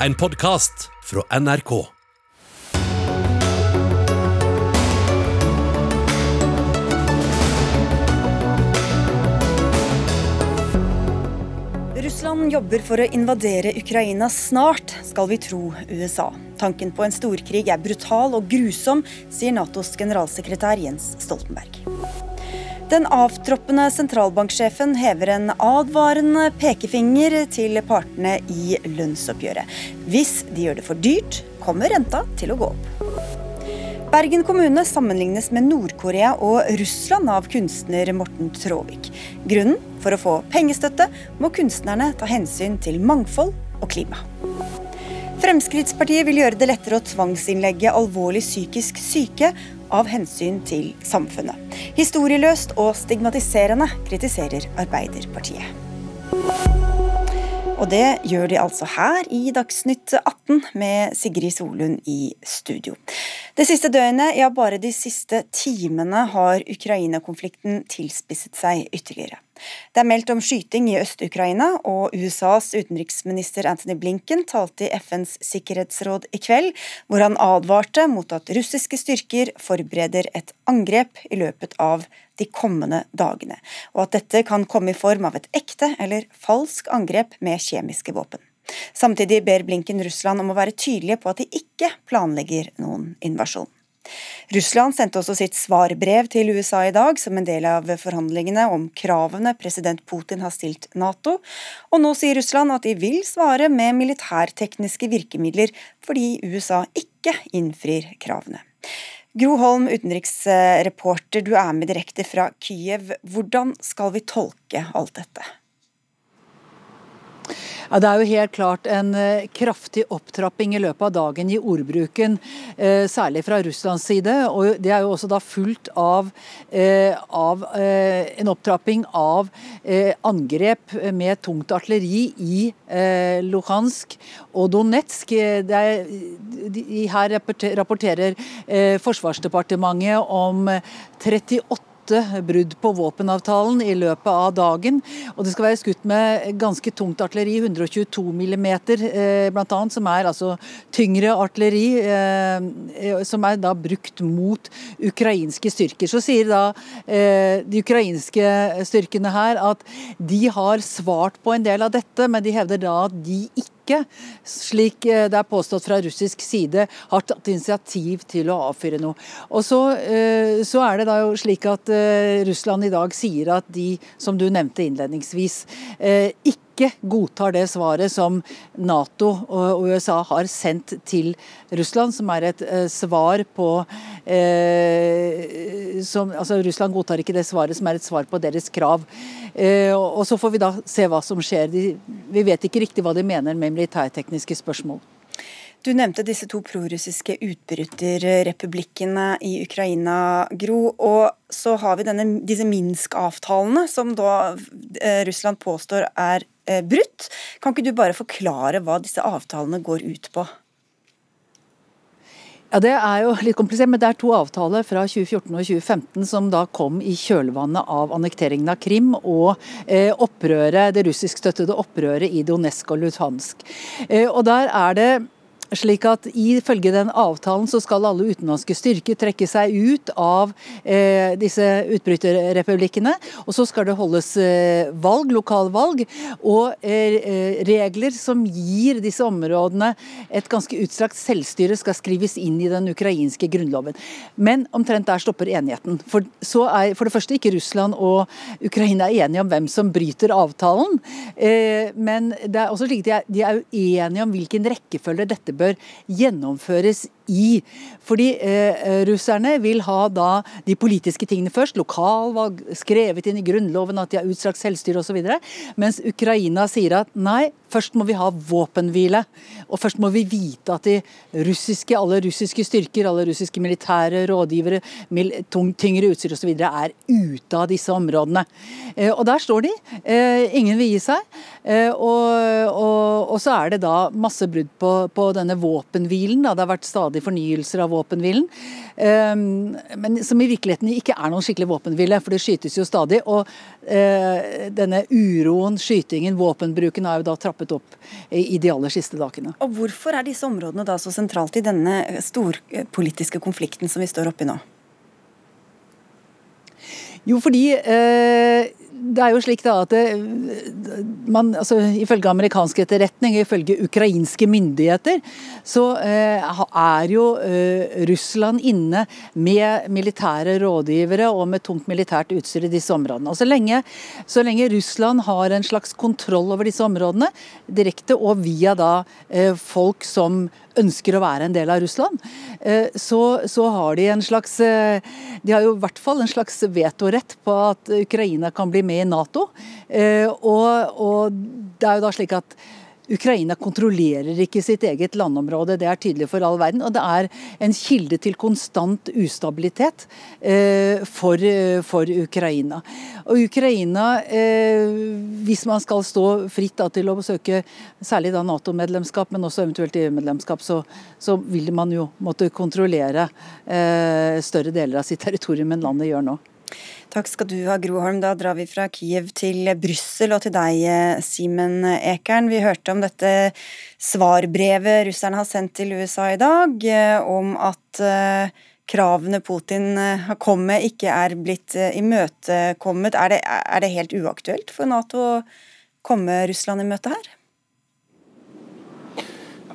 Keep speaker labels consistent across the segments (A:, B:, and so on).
A: en podkast fra NRK.
B: Russland jobber for å invadere Ukraina snart, skal vi tro USA. Tanken på en storkrig er brutal og grusom, sier Natos generalsekretær Jens Stoltenberg. Den avtroppende sentralbanksjefen hever en advarende pekefinger til partene i lønnsoppgjøret. Hvis de gjør det for dyrt, kommer renta til å gå opp. Bergen kommune sammenlignes med Nord-Korea og Russland av kunstner Morten Tråvik. Grunnen? For å få pengestøtte må kunstnerne ta hensyn til mangfold og klima. Fremskrittspartiet vil gjøre det lettere å tvangsinnlegge alvorlig psykisk syke av hensyn til samfunnet. Historieløst og stigmatiserende, kritiserer Arbeiderpartiet. Og det gjør de altså her i Dagsnytt 18 med Sigrid Solund i studio. Det siste døgnet, ja bare de siste timene, har Ukraina-konflikten tilspisset seg ytterligere. Det er meldt om skyting i Øst-Ukraina, og USAs utenriksminister Anthony Blinken talte i FNs sikkerhetsråd i kveld, hvor han advarte mot at russiske styrker forbereder et angrep i løpet av de kommende dagene, og at dette kan komme i form av et ekte eller falsk angrep med kjemiske våpen. Samtidig ber Blinken Russland om å være tydelige på at de ikke planlegger noen invasjon. Russland sendte også sitt svarbrev til USA i dag, som en del av forhandlingene om kravene president Putin har stilt Nato. Og nå sier Russland at de vil svare med militærtekniske virkemidler, fordi USA ikke innfrir kravene. Gro Holm, utenriksreporter, du er med direkte fra Kyiv. Hvordan skal vi tolke alt dette?
C: Ja, Det er jo helt klart en eh, kraftig opptrapping i løpet av dagen i ordbruken, eh, særlig fra Russlands side. og Det er jo også da fulgt av, eh, av en opptrapping av angrep med tungt artilleri i Luhansk og Donetsk. Er, her rapporterer Forsvarsdepartementet om 38 åtte brudd på våpenavtalen i løpet av dagen. Og det skal være skutt med ganske tungt artilleri, 122 mm bl.a., som er altså tyngre artilleri, eh, som er da brukt mot ukrainske styrker. Så sier da eh, de ukrainske styrkene her at de har svart på en del av dette, men de hevder da at de ikke ikke, slik eh, det er påstått fra russisk side, har tatt initiativ til å avfyre noe. Og så, eh, så er det da jo slik at eh, Russland i dag sier at de, som du nevnte innledningsvis, ikke ikke godtar det svaret som Nato og USA har sendt til Russland, som er et svar på eh, som, altså Russland godtar ikke det svaret som er et svar på deres krav. Eh, og Så får vi da se hva som skjer. Vi vet ikke riktig hva de mener med militærtekniske spørsmål.
B: Du nevnte disse to prorussiske utbryterrepublikkene i Ukraina, Gro. Og så har vi denne, disse Minsk-avtalene, som da eh, Russland påstår er eh, brutt. Kan ikke du bare forklare hva disse avtalene går ut på?
C: Ja, Det er jo litt komplisert, men det er to avtaler fra 2014 og 2015 som da kom i kjølvannet av annekteringen av Krim og eh, opprøret, det russiskstøttede opprøret i Donetsk og Lutansk. Eh, og der er det slik at Ifølge den avtalen så skal alle utenlandske styrker trekke seg ut av eh, disse utbryterrepublikkene. Og så skal det holdes eh, valg, lokalvalg, og eh, regler som gir disse områdene et ganske utstrakt selvstyre, skal skrives inn i den ukrainske grunnloven. Men omtrent der stopper enigheten. For, er, for det første ikke Russland og Ukraina er enige om hvem som bryter avtalen. Eh, men det er også slik de er, de er uenige om hvilken rekkefølge dette bør gjennomføres i. Fordi eh, russerne vil ha da de politiske tingene først, lokalvalg, skrevet inn i grunnloven at de har utstrakt selvstyre osv. Mens Ukraina sier at nei, først må vi ha våpenhvile. Og først må vi vite at de russiske, alle russiske styrker, alle russiske militære rådgivere, mil, tung, tyngre utstyr osv. er ute av disse områdene. Eh, og der står de. Eh, ingen vil gi seg. Eh, og, og, og, så er det da masse brudd på, på denne våpenhvilen. Da. Det har vært stadig stadig fornyelser av våpenhvilen. Ehm, men som i virkeligheten ikke er noen skikkelig våpenhvile, for det skytes jo stadig. Og eh, denne uroen, skytingen, våpenbruken har jo da trappet trappet opp i de aller siste dagene.
B: Og Hvorfor er disse områdene da så sentralt i denne storpolitiske konflikten som vi står oppi nå?
C: Jo, fordi eh, det er jo slik da at det, man, altså, Ifølge amerikansk etterretning, ifølge ukrainske myndigheter, så eh, er jo eh, Russland inne med militære rådgivere og med tungt militært utstyr i disse områdene. Og så lenge, så lenge Russland har en slags kontroll over disse områdene, direkte og via da eh, folk som ønsker å være en del av Russland, eh, så, så, har de en slags eh, De har jo i hvert fall en slags vetorett på at Ukraina kan bli med i Nato. Eh, og, og det er jo da slik at Ukraina kontrollerer ikke sitt eget landområde, det er tydelig for all verden. Og det er en kilde til konstant ustabilitet eh, for, for, Ukraina. Og Ukraina, eh, hvis man skal stå fritt da, til å søke særlig Nato-medlemskap, men også eventuelt EU-medlemskap, så, så, vil man jo måtte kontrollere eh, større deler av sitt territorium enn landet gjør nå.
B: Takk skal du ha, Groholm. Da drar vi fra Kiev til Brussel og til deg, Simen Ekern. Vi hørte om dette svarbrevet russerne har sendt til USA i dag, eh, om at eh, kravene Putin har eh, kommet ikke er blitt imøtekommet. Er det, er det helt uaktuelt for Nato å komme Russland i møte her?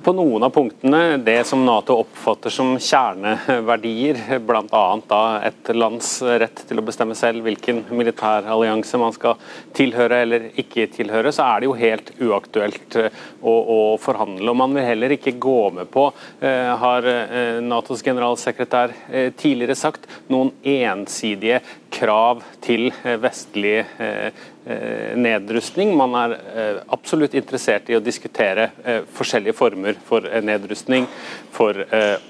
D: På noen av punktene, det som Nato oppfatter som kjerneverdier, bl.a. et lands rett til å bestemme selv hvilken militær allianse man skal tilhøre eller ikke tilhøre, så er det jo helt uaktuelt eh, å, å forhandle. Og man vil heller ikke gå med på, eh, har eh, Natos generalsekretær tidligere sagt, noen ensidige krav til vestlige nedrustning. Man er eh, absolutt interessert i å diskutere eh, forskjellige former for nedrustning, for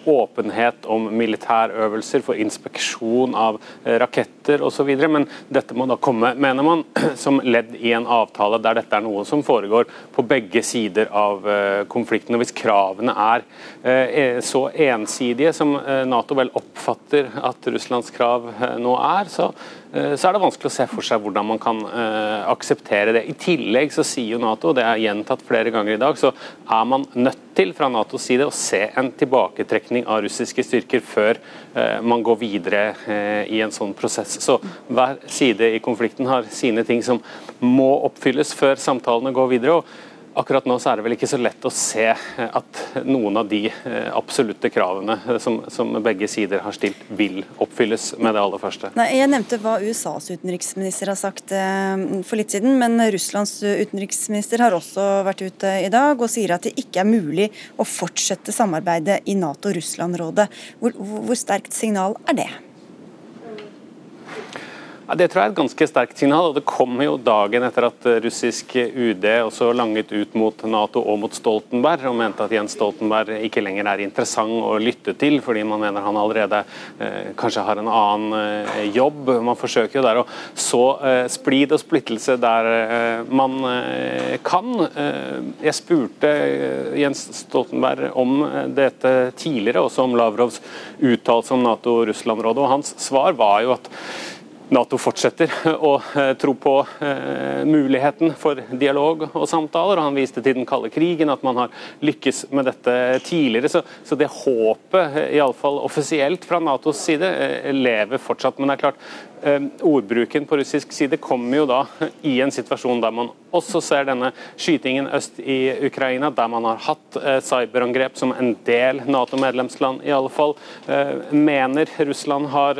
D: åpenhet om militærøvelser, for inspeksjon av raketter osv. Men dette må da komme, mener man, som ledd i en avtale der dette er noe som foregår på begge sider av konflikten. Og Hvis kravene er så ensidige som Nato vel oppfatter at Russlands krav nå er, så Eh, så er det vanskelig å se for seg hvordan man kan uh, akseptere det. I tillegg så sier jo Nato, og det er gjentatt flere ganger i dag, så er man nødt til fra Natos side å se en tilbaketrekning av russiske styrker før uh, man går videre uh, i en sånn prosess. Så hver side i konflikten har sine ting som må oppfylles før samtalene går videre. og Akkurat nå så er det vel ikke så lett å se eh, at noen av de eh, absolutte kravene eh, som, som, begge sider har stilt, vil oppfylles med det aller første.
B: Nei, jeg nevnte hva USAs utenriksminister har sagt for litt siden, men Russlands utenriksminister har også vært ute i dag og sier at det ikke er mulig å fortsette samarbeidet i Nato-Russland-rådet. Hvor, hvor sterkt signal er det?
D: Ja, det tror jeg er et ganske sterkt signal. og Det kommer jo dagen etter at russisk UD også langet ut mot Nato og mot Stoltenberg, og mente at Jens Stoltenberg ikke lenger er interessant å lytte til, fordi man mener han allerede eh, kanskje har en annen eh, jobb. Man forsøker jo der å så eh, splid og splittelse der eh, man eh, kan. Eh, jeg spurte Jens Stoltenberg om dette tidligere, også om Lavrovs uttalelse om Nato-Russland-rådet, og hans svar var jo at Nato fortsetter å eh, tro på eh, muligheten for dialog og samtaler. og Han viste til den kalde krigen, at man har lykkes med dette tidligere. Så, så det håpet, eh, iallfall offisielt fra Natos side, lever fortsatt. Men det er klart, ordbruken på russisk side kommer jo da i en situasjon der man også ser denne skytingen øst i Ukraina, der man har hatt cyberangrep som en del Nato-medlemsland i alle fall mener Russland har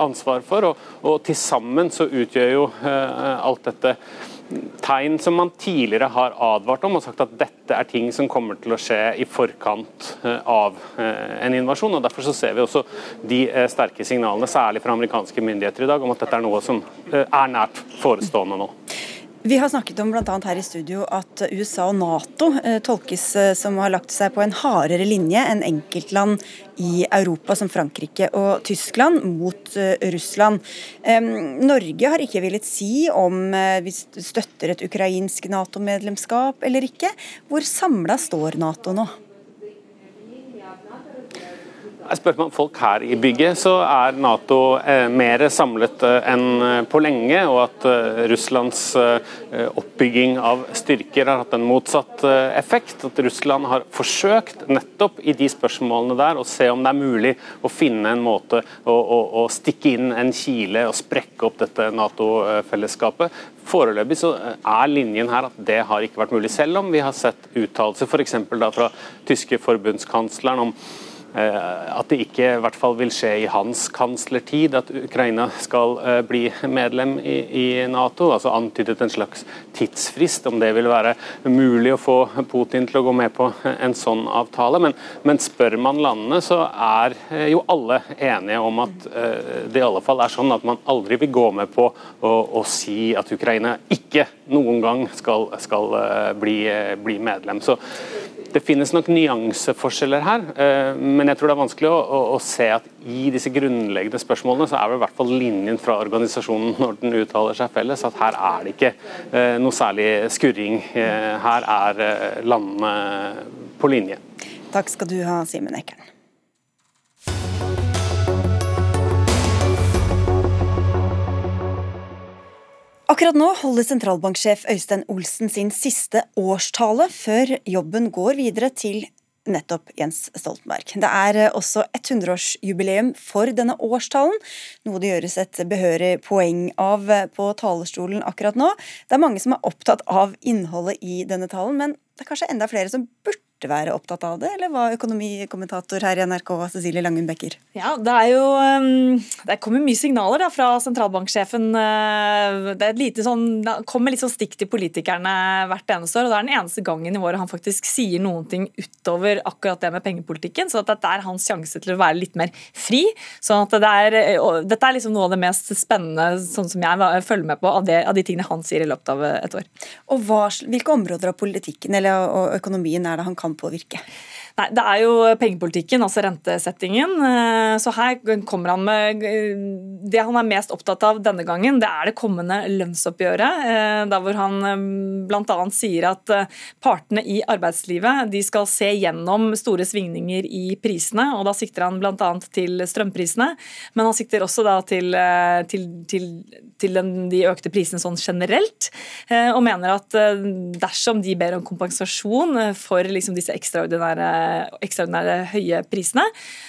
D: ansvar for. og, og til sammen så utgjør jo eh, alt dette tegn som man tidligere har advart om og sagt at dette er ting som kommer til å skje i forkant eh, av eh, en invasjon. og Derfor så ser vi også de sterke signalene, særlig fra amerikanske myndigheter i dag, om at dette er noe som er nært forestående nå.
B: Vi har snakket om bl.a. her i studio at USA og Nato eh, tolkes som som har lagt seg på en hardere linje enn enkeltland i Europa som Frankrike og Tyskland mot eh, Russland. Norge har ikke villet si om vi støtter et ukrainsk Nato-medlemskap eller ikke. Hvor samla står Nato nå?
D: Spør man folk her i bygget, så er Nato eh, mer samlet eh, enn eh, på lenge, og at Russlands oppbygging av styrker har hatt en motsatt effekt. At Russland har forsøkt nettopp i de spørsmålene der å se om det er mulig å finne en måte å, å, å stikke inn en kile og sprekke opp dette Nato-fellesskapet. Foreløpig så er linjen her at det har ikke vært mulig, selv om vi har sett uttalelser f.eks. fra tyske forbundskansleren om at det ikke i hvert fall vil skje i hans kanslertid at Ukraina skal eh, bli medlem i, i Nato. altså Antydet en slags tidsfrist, om det vil være mulig å få Putin til å gå med på en sånn avtale. Men, men spør man landene, så er eh, jo alle enige om at det i alle fall er sånn at man aldri vil gå med på å, å si at Ukraina ikke noen gang skal, skal bli, bli medlem. Så det finnes nok nyanseforskjeller her, eh, men jeg tror det er vanskelig å, å, å, se at i disse grunnleggende spørsmålene så er det i hvert fall linjen fra organisasjonen når den uttaler seg felles, at her er det ikke eh, noe særlig skurring. Eh, her er landene på linje.
B: Takk skal du ha, Simen Ekern. Akkurat nå holder sentralbanksjef Øystein Olsen sin siste årstale før jobben går videre til nettopp Jens Stoltenberg. Det er eh, også 100-årsjubileum for denne årstalen, noe det gjøres et behørig poeng av eh, på talerstolen akkurat nå. Det er mange som er opptatt av innholdet i denne talen, men det er kanskje enda flere som burde burde være opptatt av det, eller hva økonomikommentator her i NRK Cecilie Langen Becker?
E: Ja, det er jo um, Det kommer mye signaler da, fra sentralbanksjefen. Uh, det er lite sånn, det kommer litt sånn stikk til politikerne hvert eneste år. og Det er den eneste gangen i året han faktisk sier noen ting utover akkurat det med pengepolitikken. Så dette er hans sjanse til å være litt mer fri. sånn at det er, Dette er liksom noe av det mest spennende sånn som jeg følger med på av, det, av de tingene han sier i løpet av et år.
B: Og hva, Hvilke områder av politikken eller, og økonomien er det han kan kan påvirke?
E: Nei, Det er jo pengepolitikken, altså rentesettingen. Eh, så her kommer han med eh, Det han er mest opptatt av denne gangen, det er det kommende lønnsoppgjøret. Eh, der hvor han bl.a. sier at partene i arbeidslivet de skal se gjennom store svingninger i prisene. og Da sikter han bl.a. til strømprisene, men han sikter også til, til, til, til den, de økte prisene sånn generelt. Og mener at dersom de ber om kompensasjon for liksom disse ekstraordinære ekstraordinære høye prisene,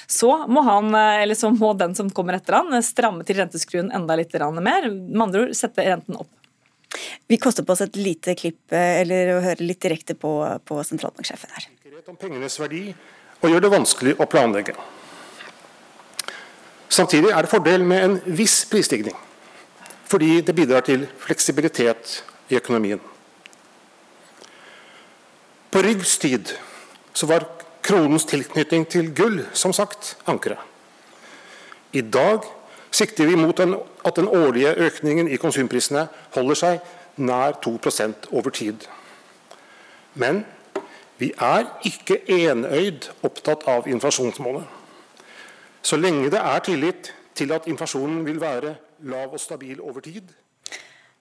E: så må, han, eller så må den som kommer etter han, stramme til renteskruen enda litt mer. Med andre ord sette renten opp.
B: Vi koster på oss et lite klipp eller å høre litt direkte på, på sentralbanksjefen her.
F: Om pengenes verdi og gjør det vanskelig å planlegge. Samtidig er det fordel med en viss prisstigning, fordi det bidrar til fleksibilitet i økonomien. På Ryggs tid så var kronens tilknytning til gull, som sagt, ankeret. I dag sikter vi mot en, at den årlige økningen i konsumprisene holder seg nær 2% over tid. Men vi er ikke enøyd opptatt av inflasjonsmålet. Så lenge det er tillit til at inflasjonen vil være lav og stabil over tid,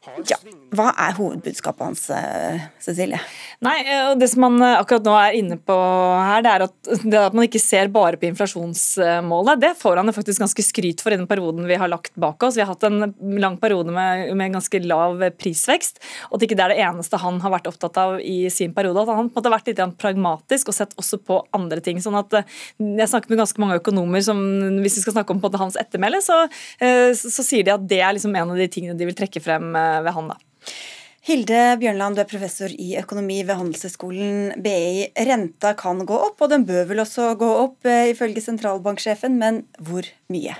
B: ja. Hva er hovedbudskapet hans, eh, Cecilie?
E: Nei, eh, Det som man eh, akkurat nå er inne på her, det er at, det at man ikke ser bare på inflasjonsmålet. Det får han faktisk ganske skryt for i den perioden vi har lagt bak oss. Vi har hatt en lang periode med, med ganske lav prisvekst. og at ikke det er det eneste han har vært opptatt av i sin periode. At han på en måte har vært litt pragmatisk og sett også på andre ting. sånn at Jeg snakket med ganske mange økonomer som hvis vi skal snakke om hans ettermæle, så, så, sier de at det er liksom en av de tingene de vil trekke frem ved han. da.
B: Hilde Bjørnland, du er professor i økonomi ved Handelshøyskolen BI. Renta kan gå opp, og den bør vel også gå opp, eh, ifølge sentralbanksjefen, men hvor mye?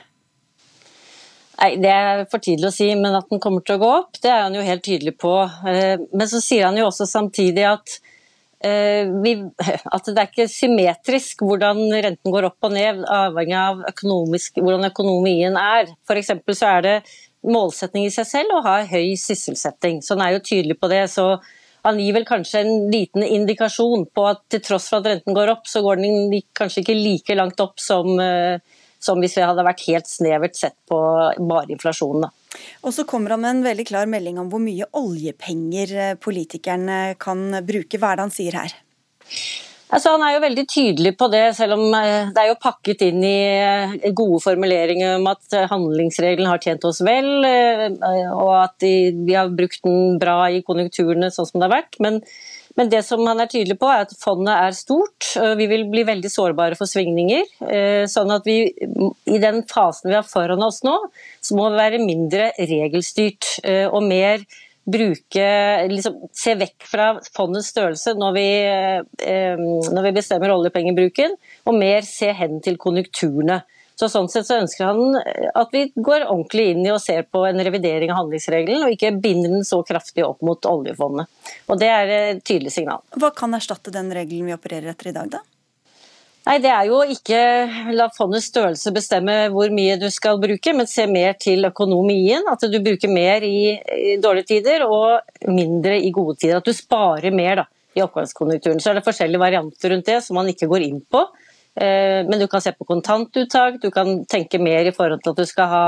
G: Nei, Det er for tidlig å si, men at den kommer til å gå opp, det er han jo helt tydelig på. Eh, men så sier han jo også samtidig at, eh, vi, at det er ikke symmetrisk hvordan renten går opp og ned, avhengig av hvordan økonomien er. For så er det målsetning i seg selv å ha høy sysselsetting. Så han er jo tydelig på det. så han gir vel kanskje en liten indikasjon på at til tross for at renten går opp, så går den kanskje ikke like langt opp som, eh, som hvis vi hadde vært helt snevert sett på bare inflasjonen.
B: Og så kommer han med en veldig klar melding om hvor mye oljepenger eh, politikerne kan bruke. Hva er det han sier her?
G: Altså, han er jo veldig tydelig på det, selv om eh, det er jo pakket inn i eh, gode formuleringer om at eh, handlingsregelen har tjent oss vel, og at vi har brukt den bra i konjunkturene sånn som det har vært. Men, men, det som han er tydelig på, er at fondet er stort. Vi vil bli veldig sårbare for svingninger. Sånn at vi i den fasen vi har foran oss nå, så må vi være mindre regelstyrt og mer bruke liksom, Se vekk fra fondets størrelse når vi, eh, når vi bestemmer oljepengebruken, og mer se hen til konjunkturene. Så Sånn sett så ønsker han at vi går ordentlig inn i og ser på en revidering av handlingsregelen, og ikke binder den så kraftig opp mot oljefondet. Og Det er et tydelig signal.
B: Hva kan erstatte den regelen vi opererer etter i dag, da?
G: Nei, Det er jo ikke la fondets størrelse bestemme hvor mye du skal bruke, men se mer til økonomien. At du bruker mer i, dårlige tider og mindre i gode tider. At du sparer mer da, i oppgangskonjunkturen. Så er det forskjellige varianter rundt det som man ikke går inn på. Eh, men du kan se på kontantuttak, du kan tenke mer i forhold til at du skal ha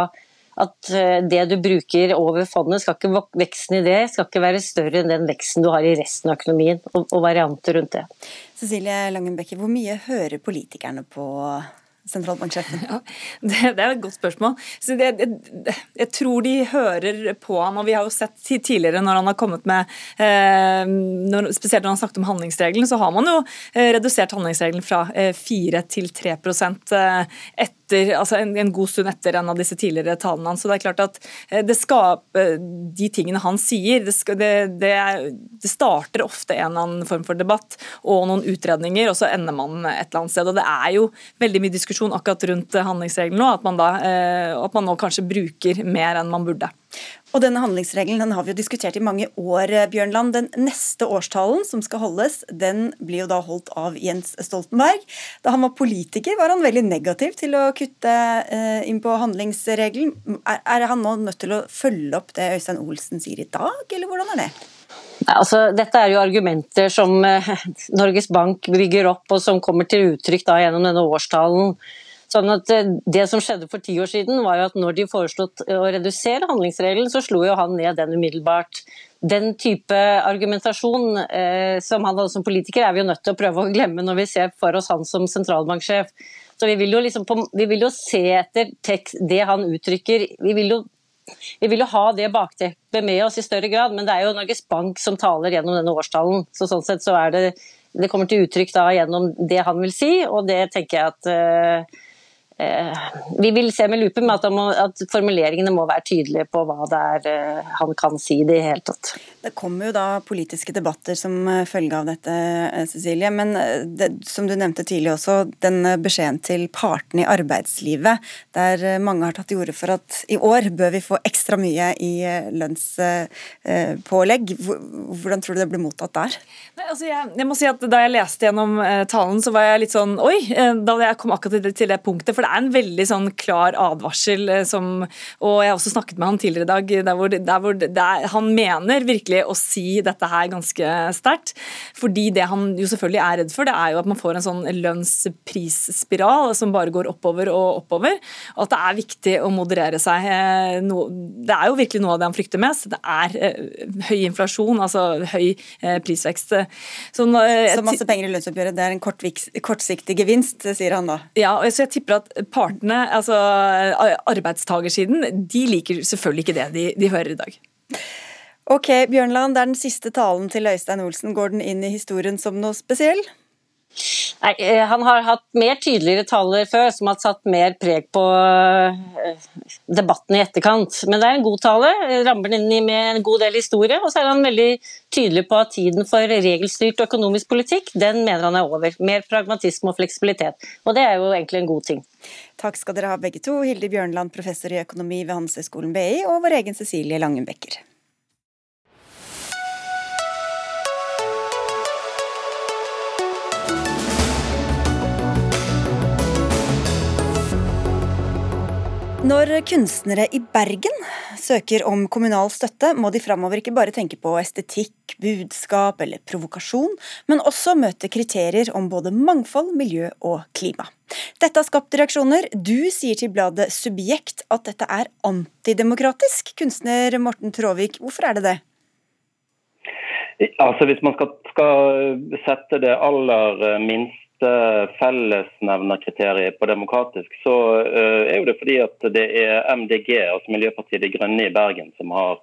G: at eh, det du bruker over fondet, skal ikke, veksten i det skal ikke være større enn den veksten du har i resten av økonomien, og, og varianter rundt det.
B: Cecilie Langenbekke, hvor mye hører politikerne på sentralbanksjefen?
E: Ja, det, det, er et godt spørsmål. Det, det, jeg tror de hører på ham, og vi har jo sett tidligere når han har kommet med eh, når, Spesielt når han snakket om handlingsregelen, så har man jo eh, redusert handlingsregelen fra eh, 4 til 3 eh, etter, altså en, en, god stund etter en av disse tidligere talene hans. Så det er klart at eh, det skaper de tingene han sier, det, skal, det, er, det starter ofte en eller annen form for debatt og noen utredninger, og så ender man et eller annet sted. og Det er jo veldig mye diskusjon akkurat rundt handlingsregelen nå, at man, da, eh, at man nå kanskje bruker mer enn man burde.
B: Og denne handlingsregelen den har vi jo diskutert i mange år, eh, Bjørnland. Den neste årstalen som skal holdes, den blir jo da holdt av Jens Stoltenberg. Da han var politiker, var han veldig negativ til å kutte eh, inn på handlingsregelen. Er, han nå nødt til å følge opp det Øystein Olsen sier i dag, eller hvordan er det?
G: Altså, dette er jo argumenter som eh, Norges Bank bygger opp, og som kommer til uttrykk da, gjennom denne årstalen. Sånn at eh, Det som skjedde for ti år siden, var jo at når de foreslått å redusere handlingsregelen, så slo jo han ned den umiddelbart. Den type argumentasjon eh, som han hadde som politiker, er vi jo nødt til å prøve å glemme når vi ser for oss han som sentralbanksjef. Så Vi vil jo, liksom på, vi vil jo se etter tekst, det han uttrykker. Vi vil jo vi vil jo ha det bakteppet med oss i større grad, men det er jo Norges Bank som taler gjennom denne årstallen. Så sånn sett så er det det kommer til uttrykk da gjennom det han vil si, og det tenker jeg at Eh, vi vil se med lupe med at, må, at, formuleringene må være tydelige på hva det er eh, han kan si det i hele tatt.
B: Det kommer jo da politiske debatter som eh, følge av dette, Cecilie. Men det, som du nevnte tidlig også, den beskjeden til partene i arbeidslivet, der mange har tatt til orde for at i år bør vi få ekstra mye i lønnspålegg. Hvordan tror du det blir mottatt der?
E: Nei, altså jeg, jeg, må si at Da jeg leste gjennom talen, så var jeg litt sånn oi, da jeg kom akkurat til det, til det punktet. for det er en veldig sånn klar advarsel eh, som Og jeg har også snakket med han tidligere i dag, der hvor, der hvor der, han mener virkelig å si dette her ganske sterkt. Fordi det han jo selvfølgelig er redd for, det er jo at man får en sånn lønnsprisspiral som bare går oppover og oppover. Og at det er viktig å moderere seg. Eh, det er jo virkelig noe av det han frykter mest. Det er eh, høy inflasjon, altså høy prisvekst.
B: Så, så masse penger i lønnsoppgjøret, det er en kortsiktig gevinst, sier han da?
E: Ja, og så jeg tipper at partene, altså arbeidstagersiden, de liker selvfølgelig ikke det de, de hører i dag.
B: Ok, Bjørnland, det er den siste talen til Øystein Olsen. Går den inn i historien som noe spesiell?
G: Nei, eh, Han har hatt mer tydeligere taler før, som har satt mer preg på eh, debatten i etterkant. Men det er en god tale. Rammer den inn med en god del historie. Og så er han veldig tydelig på at tiden for regelstyrt økonomisk politikk, den mener han er over. Mer pragmatisme og fleksibilitet. Og det er jo egentlig en god ting.
B: Takk skal dere ha begge to. Hilde Bjørnland, professor i økonomi ved Handelshøyskolen BI, og vår egen Cecilie Langenbekker. Når kunstnere i Bergen søker om kommunal støtte, må de framover ikke bare tenke på estetikk, budskap eller provokasjon, men også møte kriterier om både mangfold, miljø og klima. Dette har skapt reaksjoner. Du sier til bladet Subjekt at dette er antidemokratisk. Kunstner Morten Tråvik, hvorfor er det det?
H: Altså Hvis man skal, skal sette det aller minste fellesnevnerkriteriet på demokratisk, så uh, er jo det fordi at det er MDG, altså Miljøpartiet De Grønne i Bergen, som har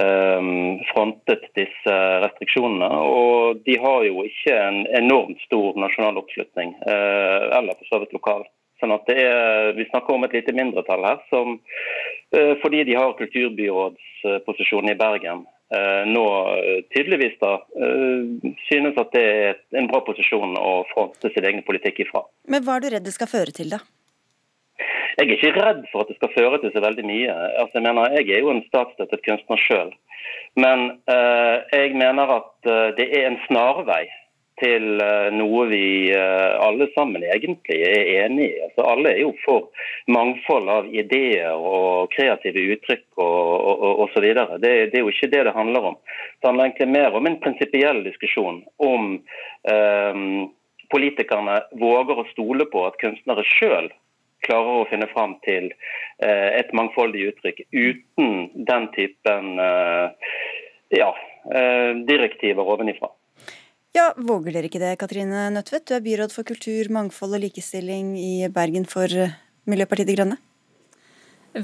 H: um, frontet disse restriksjonene. Og de har jo ikke en enormt stor nasjonal oppslutning, uh, eller for så vidt lokal. Sånn at det er, Vi snakker om et lite mindretall her, som, fordi de har kulturbyrådsposisjon i Bergen, Eh, nå eh, tydeligvis da eh, synes at det er en bra posisjon å fronte sin egen politikk ifra.
B: Men Hva er du redd det skal føre til, da?
H: Jeg er ikke redd for at det skal føre til så veldig mye. Altså, jeg mener, jeg er jo en statsstøttet kunstner sjøl. Men uh, jeg mener at det er en snarvei til eh, noe vi eh, alle sammen egentlig er enig i. Altså, alle er jo for mangfold av ideer og kreative uttrykk og osv. Det, det er jo ikke det det handler om. Det handler egentlig mer om en prinsipiell diskusjon om eh, politikerne våger å stole på at kunstnere sjøl klarer å finne fram til eh, et mangfoldig uttrykk uten den typen eh, ja, eh, direktiver ovenifra.
B: Ja, Våger dere ikke det, Katrine Nødtvedt? Du er byråd for kultur, mangfold og likestilling i Bergen for eh, Miljøpartiet De Grønne.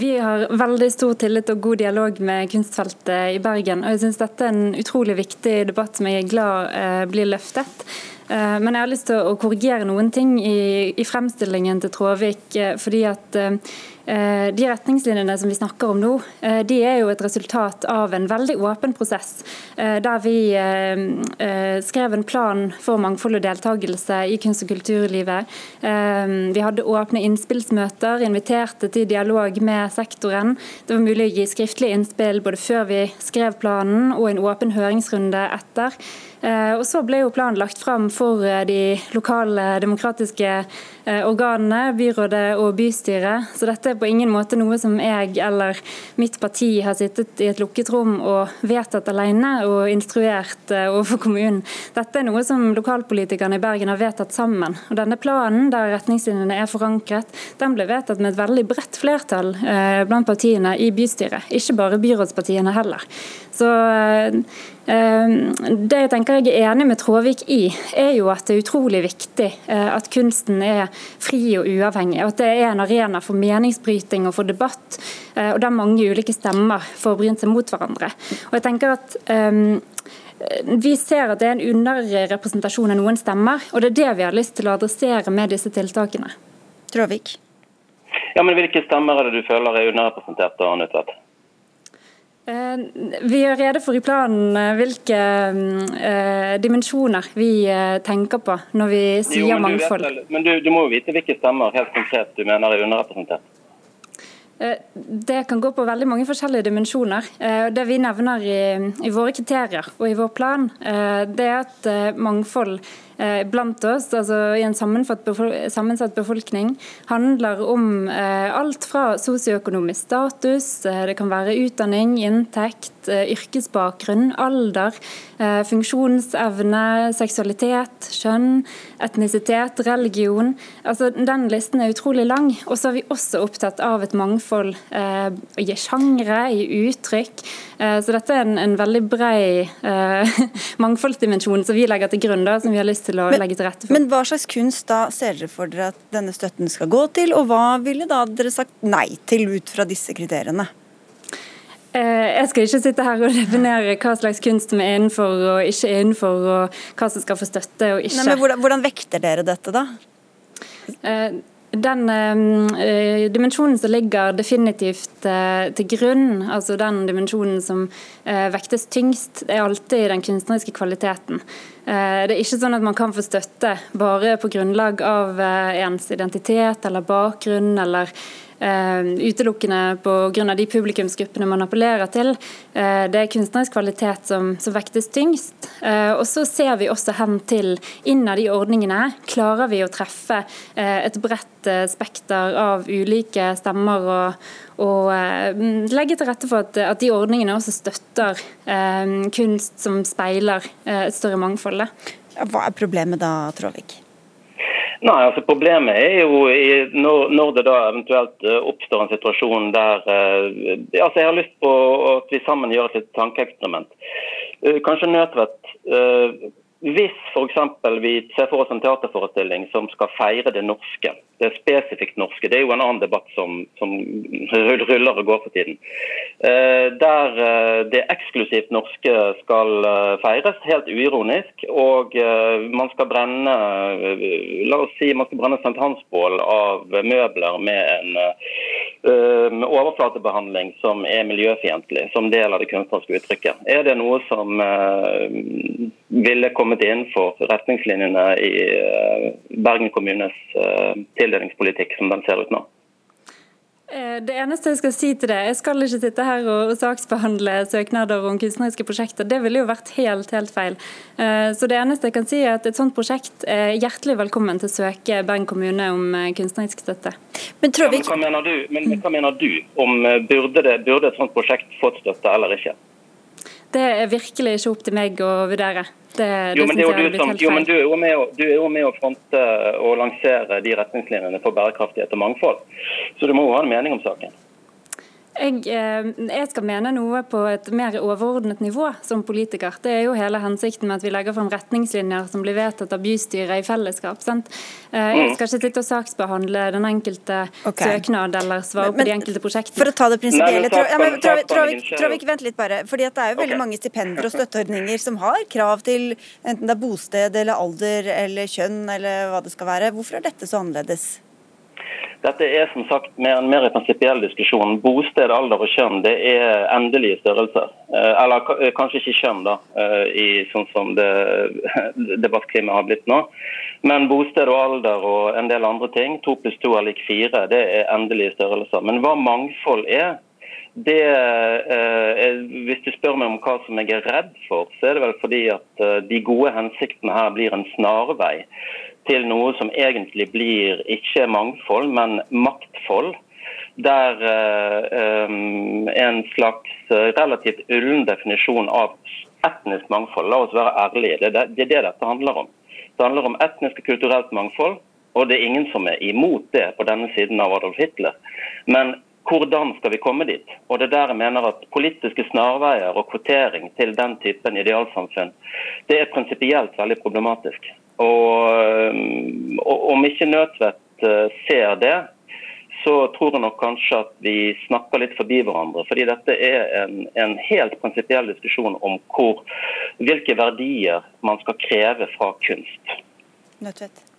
I: Vi har veldig stor tillit og god dialog med kunstfeltet i Bergen. og jeg synes Dette er en utrolig viktig debatt som jeg er glad eh, blir løftet. Eh, men jeg har lyst til å korrigere noen ting i, fremstillingen til Tråvik. Fordi at de retningslinjene som vi snakker om nå, eh, de er jo et resultat av en veldig åpen prosess. Eh, der vi skrev en plan for mangfold og deltakelse i kunst- og kulturlivet. Vi hadde åpne innspillsmøter, inviterte til dialog med sektoren. Det var mulig å gi skriftlige innspill både før vi skrev planen og en åpen høringsrunde etter. Og Så ble jo planen lagt fram for de lokale demokratiske organene, byrådet og bystyret. Så dette er på ingen måte noe som jeg eller mitt parti har sittet i et lukket rom og vedtatt alene og instruert eh, overfor kommunen. Dette er noe som lokalpolitikerne i Bergen har vedtatt sammen. Og Denne planen, der retningslinjene er forankret, den ble vedtatt med et veldig bredt flertall eh, blant partiene i bystyret. Ikke bare byrådspartiene heller. Så eh, det jeg tenker jeg er enig med Tråvik i, er jo at det er utrolig viktig at kunsten er fri og uavhengig. og At det er en arena for meningsbryting og for debatt, eh, og der mange ulike stemmer får brynt seg mot hverandre. Og jeg tenker at um, vi ser at det er en underrepresentasjon av noen stemmer, og det er det vi har lyst til å adressere med disse tiltakene.
B: Tråvik?
H: Ja, men Hvilke stemmer er det du føler er underrepresentert? da, Nødtvedt?
I: Eh, vi gjør rede for i planen hvilke uh, dimensjoner vi uh, tenker på når vi sier jo, men mangfold.
H: Du vet, men du, du, må jo vite hvilke stemmer helt konkret du mener er underrepresentert?
I: Eh, det kan gå på veldig mange forskjellige dimensjoner. Eh, det vi nevner i, i våre kriterier og i vår plan, eh, det er at mangfold Eh, blant oss, altså i en sammensatt befolkning, handler om eh, alt fra sosioøkonomisk status, eh, det kan være utdanning, inntekt, yrkesbakgrunn, alder, funksjonsevne, seksualitet, kjønn, etnisitet, religion. Altså, den listen er utrolig lang. Og så er vi også opptatt av et mangfold i sjangre, i uttrykk. Så dette er en, en veldig bred mangfoldsdimensjon som vi legger til grunn, da, som vi har lyst til å men, legge til rette for.
B: Men hva slags kunst da ser dere for dere at denne støtten skal gå til, og hva ville da dere sagt nei til ut fra disse kriteriene?
I: Eh, jeg skal ikke sitte her og definere hva slags kunst som er innenfor og ikke er innenfor, og hva som skal få støtte og ikke.
B: Nei, men hvordan, hvordan vekter dere dette, da?
I: Eh, den eh, dimensjonen som ligger definitivt eh, til grunn, altså den dimensjonen som eh, vektes tyngst, er alltid den kunstneriske kvaliteten. Eh, det er ikke sånn at man kan få støtte bare på grunnlag av eh, ens identitet eller bakgrunn eller utelukkende pga. de publikumsgruppene man appellerer til. Uh, det er kunstnerisk kvalitet som, som vektes tyngst. Uh, og så ser vi også hen til innad i ordningene. Klarer vi å treffe et bredt spekter av ulike stemmer og, og legge til rette for at, at, de ordningene også støtter kunst som speiler et større mangfold?
B: Hva er problemet da, Tråvik?
H: Nei, altså Problemet er jo i, når, når, det da eventuelt eh, oppstår en situasjon der eh, altså Jeg har lyst på at vi sammen gjør et litt tankeeksperiment. kanskje Nødtvedt hvis f.eks. vi ser for oss en teaterforestilling som skal feire det norske, spesifikt norske, det er jo en annen debatt som, som ruller og går for tiden, eh, der eh, det eksklusivt norske skal eh, feires, helt uironisk, og man skal brenne la oss si man skal brenne sankthansbål av møbler med en overflatebehandling som er miljøfiendtlig, som del av det kunstneriske uttrykket. Er det noe som ville kommet innenfor retningslinjene i eh, Bergen kommunes eh, tildelingspolitikk som den ser ut nå.
I: Eh, det eneste jeg skal si til det, jeg skal ikke sitte her og saksbehandle søknader om kunstneriske prosjekter. Det ville jo vært helt, helt feil. Så det eneste jeg kan si er at et sånt prosjekt er hjertelig velkommen til å søke Bergen kommune om kunstnerisk støtte.
H: Men, ja, men, hva, mener du, men hva mener du om burde, det, burde et sånt prosjekt fått støtte eller ikke?
I: Det er virkelig ikke opp til meg å vurdere. Det,
H: jo, men, det er jo, som, jo, men du, er jo med å, du er jo med å fronte og lansere de retningslinjene for bærekraftighet og mangfold. Så du må jo ha en mening om saken.
I: Jeg, eh, jeg, skal mene noe på et mer overordnet nivå som politiker. Det er jo hele hensikten med at vi legger frem retningslinjer som blir vedtatt av bystyret i fellesskap. Sant? Eh, jeg mm. skal ikke sitte og saksbehandle den enkelte okay. søknad eller svare men, på de enkelte prosjektene.
B: For å ta det prinsipielle, ikke vent litt bare. Fordi Det er jo veldig okay. mange stipender og støtteordninger som har krav til enten det er bosted eller alder eller kjønn eller hva det skal være. Hvorfor er dette så annerledes?
H: Dette er som sagt mer en mer prinsipiell diskusjon. Bosted, alder og kjønn det er endelige størrelser. Eh, eller eh, kanskje ikke kjønn, da, eh, i sånn som det debattklimaet har blitt nå. Men bosted og alder og en del andre ting, to pluss to er lik fire, det er endelige størrelser. Men hva mangfold er, det, hvis du spør meg om hva som jeg er redd for, så er det vel fordi at de gode hensiktene her blir en snarvei til noe som egentlig blir ikke mangfold, men maktfold. Der uh, um, en slags relativt ullen definisjon av etnisk mangfold, la oss være ærlige, det, er det dette handler om. Det handler om etnisk og kulturelt mangfold, og det er ingen som er imot det på denne siden av Adolf Hitler. Men hvordan skal vi komme dit? Og det er der jeg mener at Politiske snarveier og kvotering til den typen idealsamfunn det er prinsipielt veldig problematisk. Og, og om ikke Nødtvedt eh, ser det, så tror jeg nok kanskje at vi snakker litt forbi hverandre. Fordi dette er en, en helt prinsipiell diskusjon om hvor, hvilke verdier man skal kreve fra kunst.
B: Nødtvedt.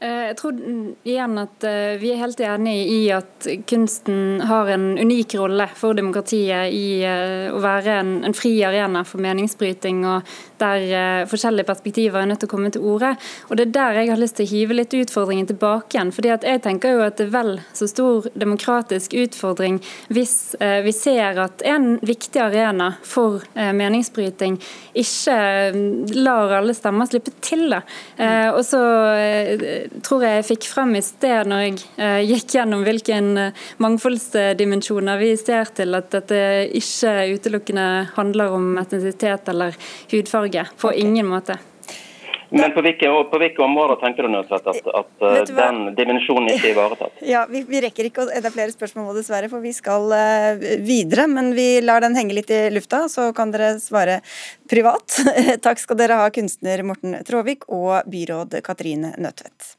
I: Eh, jeg tror igjen at eh, vi er helt enige i at kunsten har en unik rolle for demokratiet i eh, å være en, en fri arena for meningsbryting, og der forskjellige perspektiver er nødt til å komme til orde. Og Det er der jeg har lyst til å hive litt utfordringen tilbake igjen. fordi jeg tenker jo at det er vel så stor demokratisk utfordring hvis vi ser at en viktig arena for meningsbryting ikke lar alle stemmer slippe til. det. Og så tror jeg fikk frem i sted når jeg eh, gikk gjennom hvilke eh, mangfoldsdimensjoner vi ser til at dette ikke utelukkende handler om etnisitet eller hudfarge. På okay. ingen måte.
H: Men på hvilke, på hvilke, områder tenker du Nødtvedt at, at uh, den dimensjonen ikke er ivaretatt?
B: Ja, vi, vi, rekker ikke å enda flere spørsmål dessverre, for vi skal uh, videre. Men vi lar den henge litt i lufta, så kan dere svare privat. Takk skal dere ha, kunstner Morten Tråvik og byråd Katrine Nødtvedt.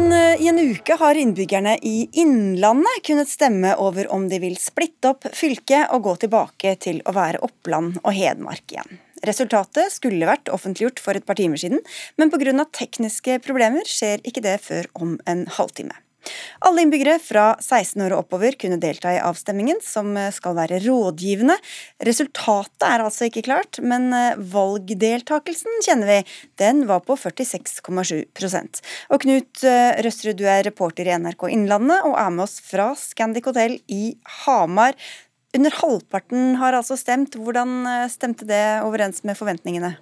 B: En, I en uke har innbyggerne i Innlandet kunnet stemme over om de vil splitte opp fylket og gå tilbake til å være Oppland og Hedmark igjen. Resultatet skulle vært offentliggjort for et par timer siden, men pga. tekniske problemer skjer ikke det før om en halvtime. Alle innbyggere fra 16 år og oppover kunne delta i avstemmingen, som skal være rådgivende. Resultatet er altså ikke klart, men eh, valgdeltakelsen kjenner vi. Den var på 46,7% Og Knut eh, Røsrud, du er reporter i NRK Innlandet og er med oss fra Scandic Hotel i Hamar. Under halvparten har altså stemt. Hvordan eh, stemte det overens med forventningene?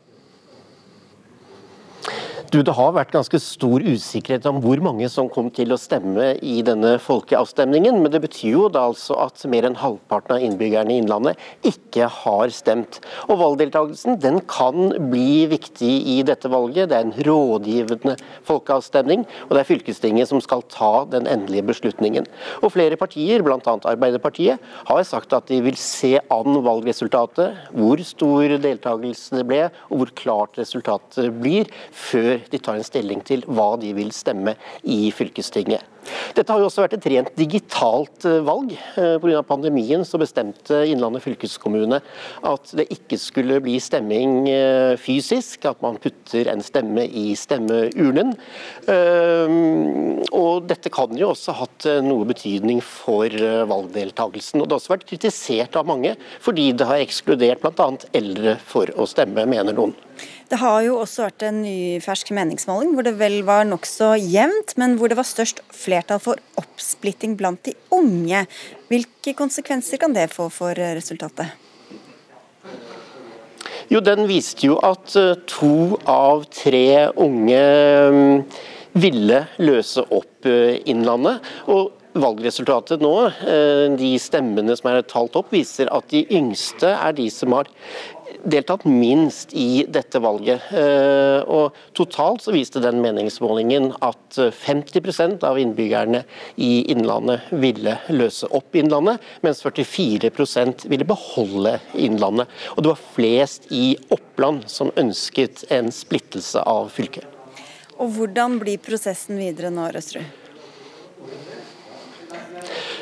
J: Du, Det har vært ganske stor usikkerhet om hvor mange som kom til å stemme i denne folkeavstemningen. Men det betyr jo da altså at mer enn halvparten av innbyggerne i Innlandet ikke har stemt. Og Valgdeltakelsen den kan bli viktig i dette valget. Det er en rådgivende folkeavstemning, og det er fylkestinget som skal ta den endelige beslutningen. Og Flere partier, bl.a. Arbeiderpartiet, har sagt at de vil se an valgresultatet, hvor stor deltakelse det ble, og hvor klart resultatet blir, før de tar en stilling til hva de vil stemme i fylkestinget. Dette har jo også vært et rent digitalt eh, valg. Eh, Pga. pandemien så bestemte Innlandet fylkeskommune at det ikke skulle bli stemming eh, fysisk, at man putter en stemme i stemmeurnen. Og dette kan jo også ha hatt noe betydning for valgdeltakelsen. Og det har også vært kritisert av mange fordi det har ekskludert bl.a. eldre for å stemme, mener noen.
B: Det har jo også vært en ny fersk meningsmåling hvor det vel var nokså jevnt, men hvor det var størst flertall for oppsplitting blant de unge. Hvilke konsekvenser kan det få for resultatet?
J: Jo, Den viste jo at eh, to av tre unge mm, ville løse opp eh, Innlandet. Og valgresultatet nå, eh, de stemmene som er talt opp, viser at de yngste er de som har deltatt minst i dette valget. Eh, og Totalt så viste den meningsmålingen at 50% av innbyggerne i Innlandet ville løse opp Innlandet, mens 44% ville beholde Innlandet. Og det var flest i Oppland som ønsket en splittelse av fylket.
B: Og Hvordan blir prosessen videre nå, Røsrud?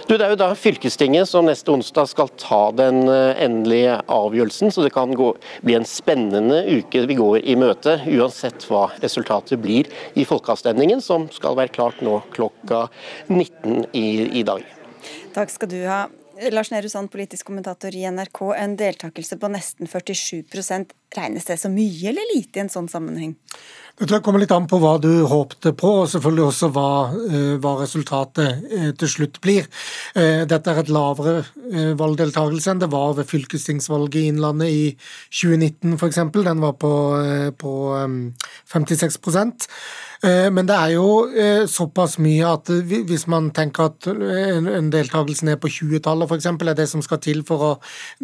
J: Du, det er jo da fylkestinget som neste onsdag skal ta den eh, endelige avgjørelsen, så det kan gå, bli en spennende uke vi går i møte, uansett hva resultatet blir i folkeavstemningen, som skal være klart nå klokka 19 i, i dag.
B: Takk skal du ha. Lars Nehru Sand, politisk kommentator i NRK. En deltakelse på nesten 47 regnes det så mye eller lite i en sånn sammenheng?
F: Det tror jeg kommer litt an på hva du håpte på, og selvfølgelig også hva, eh, hva resultatet eh, til slutt blir. Eh, dette er et lavere valgdeltakelse enn det var ved fylkestingsvalget i Innlandet i 2019 f.eks. Den var på, på 56 Eh, men det er jo såpass mye at hvis man tenker at en deltakelse ned på 20-tallet f.eks. er det som skal til for å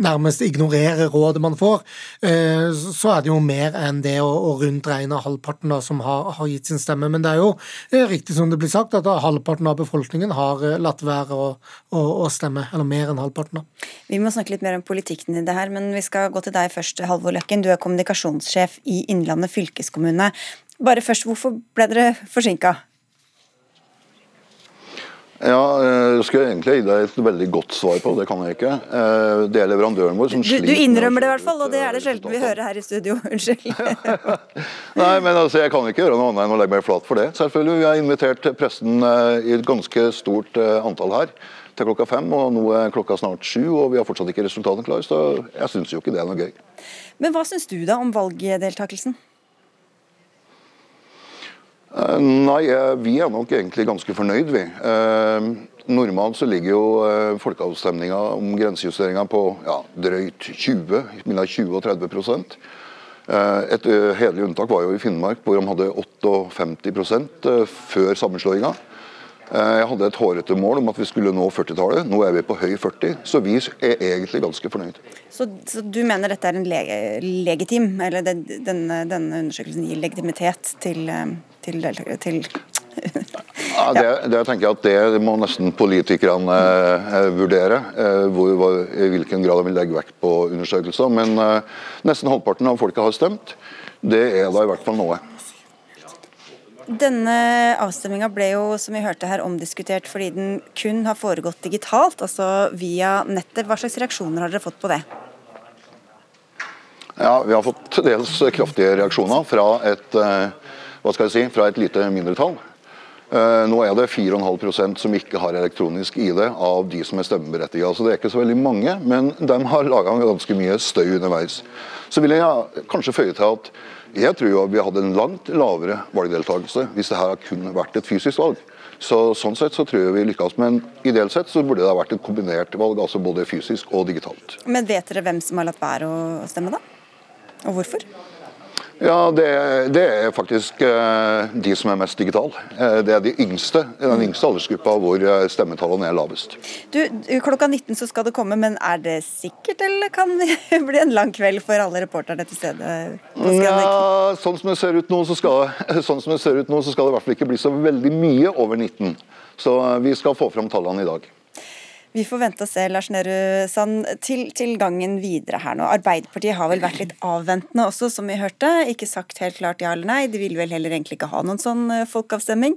F: nærmest ignorere rådet man får, så er det jo mer enn det å rundt regne halvparten da, som har, har, gitt sin stemme. Men det er jo riktig som det blir sagt, at halvparten av befolkningen har latt være å, å, å stemme. Eller mer enn halvparten. da.
B: Vi må snakke litt mer om politikken i det her, men vi skal gå til deg først, Halvor Løkken. Du er kommunikasjonssjef i Innlandet fylkeskommune. Bare først, hvorfor ble dere forsinka?
K: Ja, jeg eh, skulle egentlig gi deg et veldig godt svar på, det kan jeg ikke. Eh, det er leverandøren vår som
B: sliter Du, du innrømmer det i hvert fall, og det er det sjelden vi hører her i studio. Unnskyld.
K: Nei, men altså, jeg kan ikke gjøre noe annet enn å legge meg flat for det. Selvfølgelig, Vi har invitert pressen eh, i et ganske stort antall her til klokka fem, og nå er klokka snart sju, og vi har fortsatt ikke resultatene klare, så jeg syns jo ikke det er noe gøy.
B: Men hva syns du da om valgdeltakelsen?
K: Eh, nei, eh, vi er nok egentlig ganske fornøyd, vi. Eh, normalt så ligger jo folkeavstemninga om grensejusteringa på ja, drøyt 20, mellom 20 og 30% Et hederlig unntak var jo i Finnmark, hvor de hadde 58% før sammenslåinga. Jeg hadde et hårete mål om at vi skulle nå 40-tallet. Nå er vi på høy 40, så vi er egentlig ganske fornøyd.
B: Så, så du mener dette er en le legitim, eller det, denne, denne, undersøkelsen gir legitimitet til, eh, til, til
K: ja, det, det, tenker jeg at det må nesten politikerne eh, vurdere. Eh, hvor, hvor, I hvilken grad de vil legge vekt på undersøkelser. Men eh, nesten halvparten av folket har stemt. Det er da i hvert fall noe.
B: Denne avstemminga ble jo, som vi hørte her, omdiskutert fordi den kun har foregått digitalt, altså via nettet. Hva slags reaksjoner har dere fått på det?
K: Ja, Vi har fått til dels kraftige reaksjoner fra et, eh, hva skal jeg si, fra et lite mindretall. Eh, nå er det 4,5% som ikke har elektronisk ID av de som er stemmeberettiget. Altså det er ikke så veldig mange, men de har laga ganske mye støy underveis. Så vil jeg kanskje føye til at jeg tror vi hadde en langt lavere valgdeltakelse hvis det her kun vært et fysisk valg. Så, sånn sett så tror jeg vi lykkes, men ideelt sett så burde det ha vært et kombinert valg, altså både fysisk og digitalt.
B: Men vet dere hvem som har latt være å stemme, da? Og hvorfor?
K: Ja, det, det, er faktisk eh, de som er mest digitale. Eh, det er de yngste, den yngste aldersgruppa hvor eh, stemmetallene er lavest.
B: Du, Klokka 19 så skal det komme, men er det sikkert, eller kan det bli en lang kveld for alle reporterne til stede?
K: Ja, sånn som det ser ut nå, så skal, sånn som det ser ut nå, så skal det i hvert fall ikke bli så veldig mye over 19. Så vi skal få fram tallene i dag.
B: Vi får vente og se, Lars Nehru Sand. Til, til, gangen videre her nå. Arbeiderpartiet har vel vært litt avventende også, som vi hørte. Ikke sagt helt klart ja eller nei. De vil vel heller egentlig ikke ha noen sånn eh, folkeavstemning.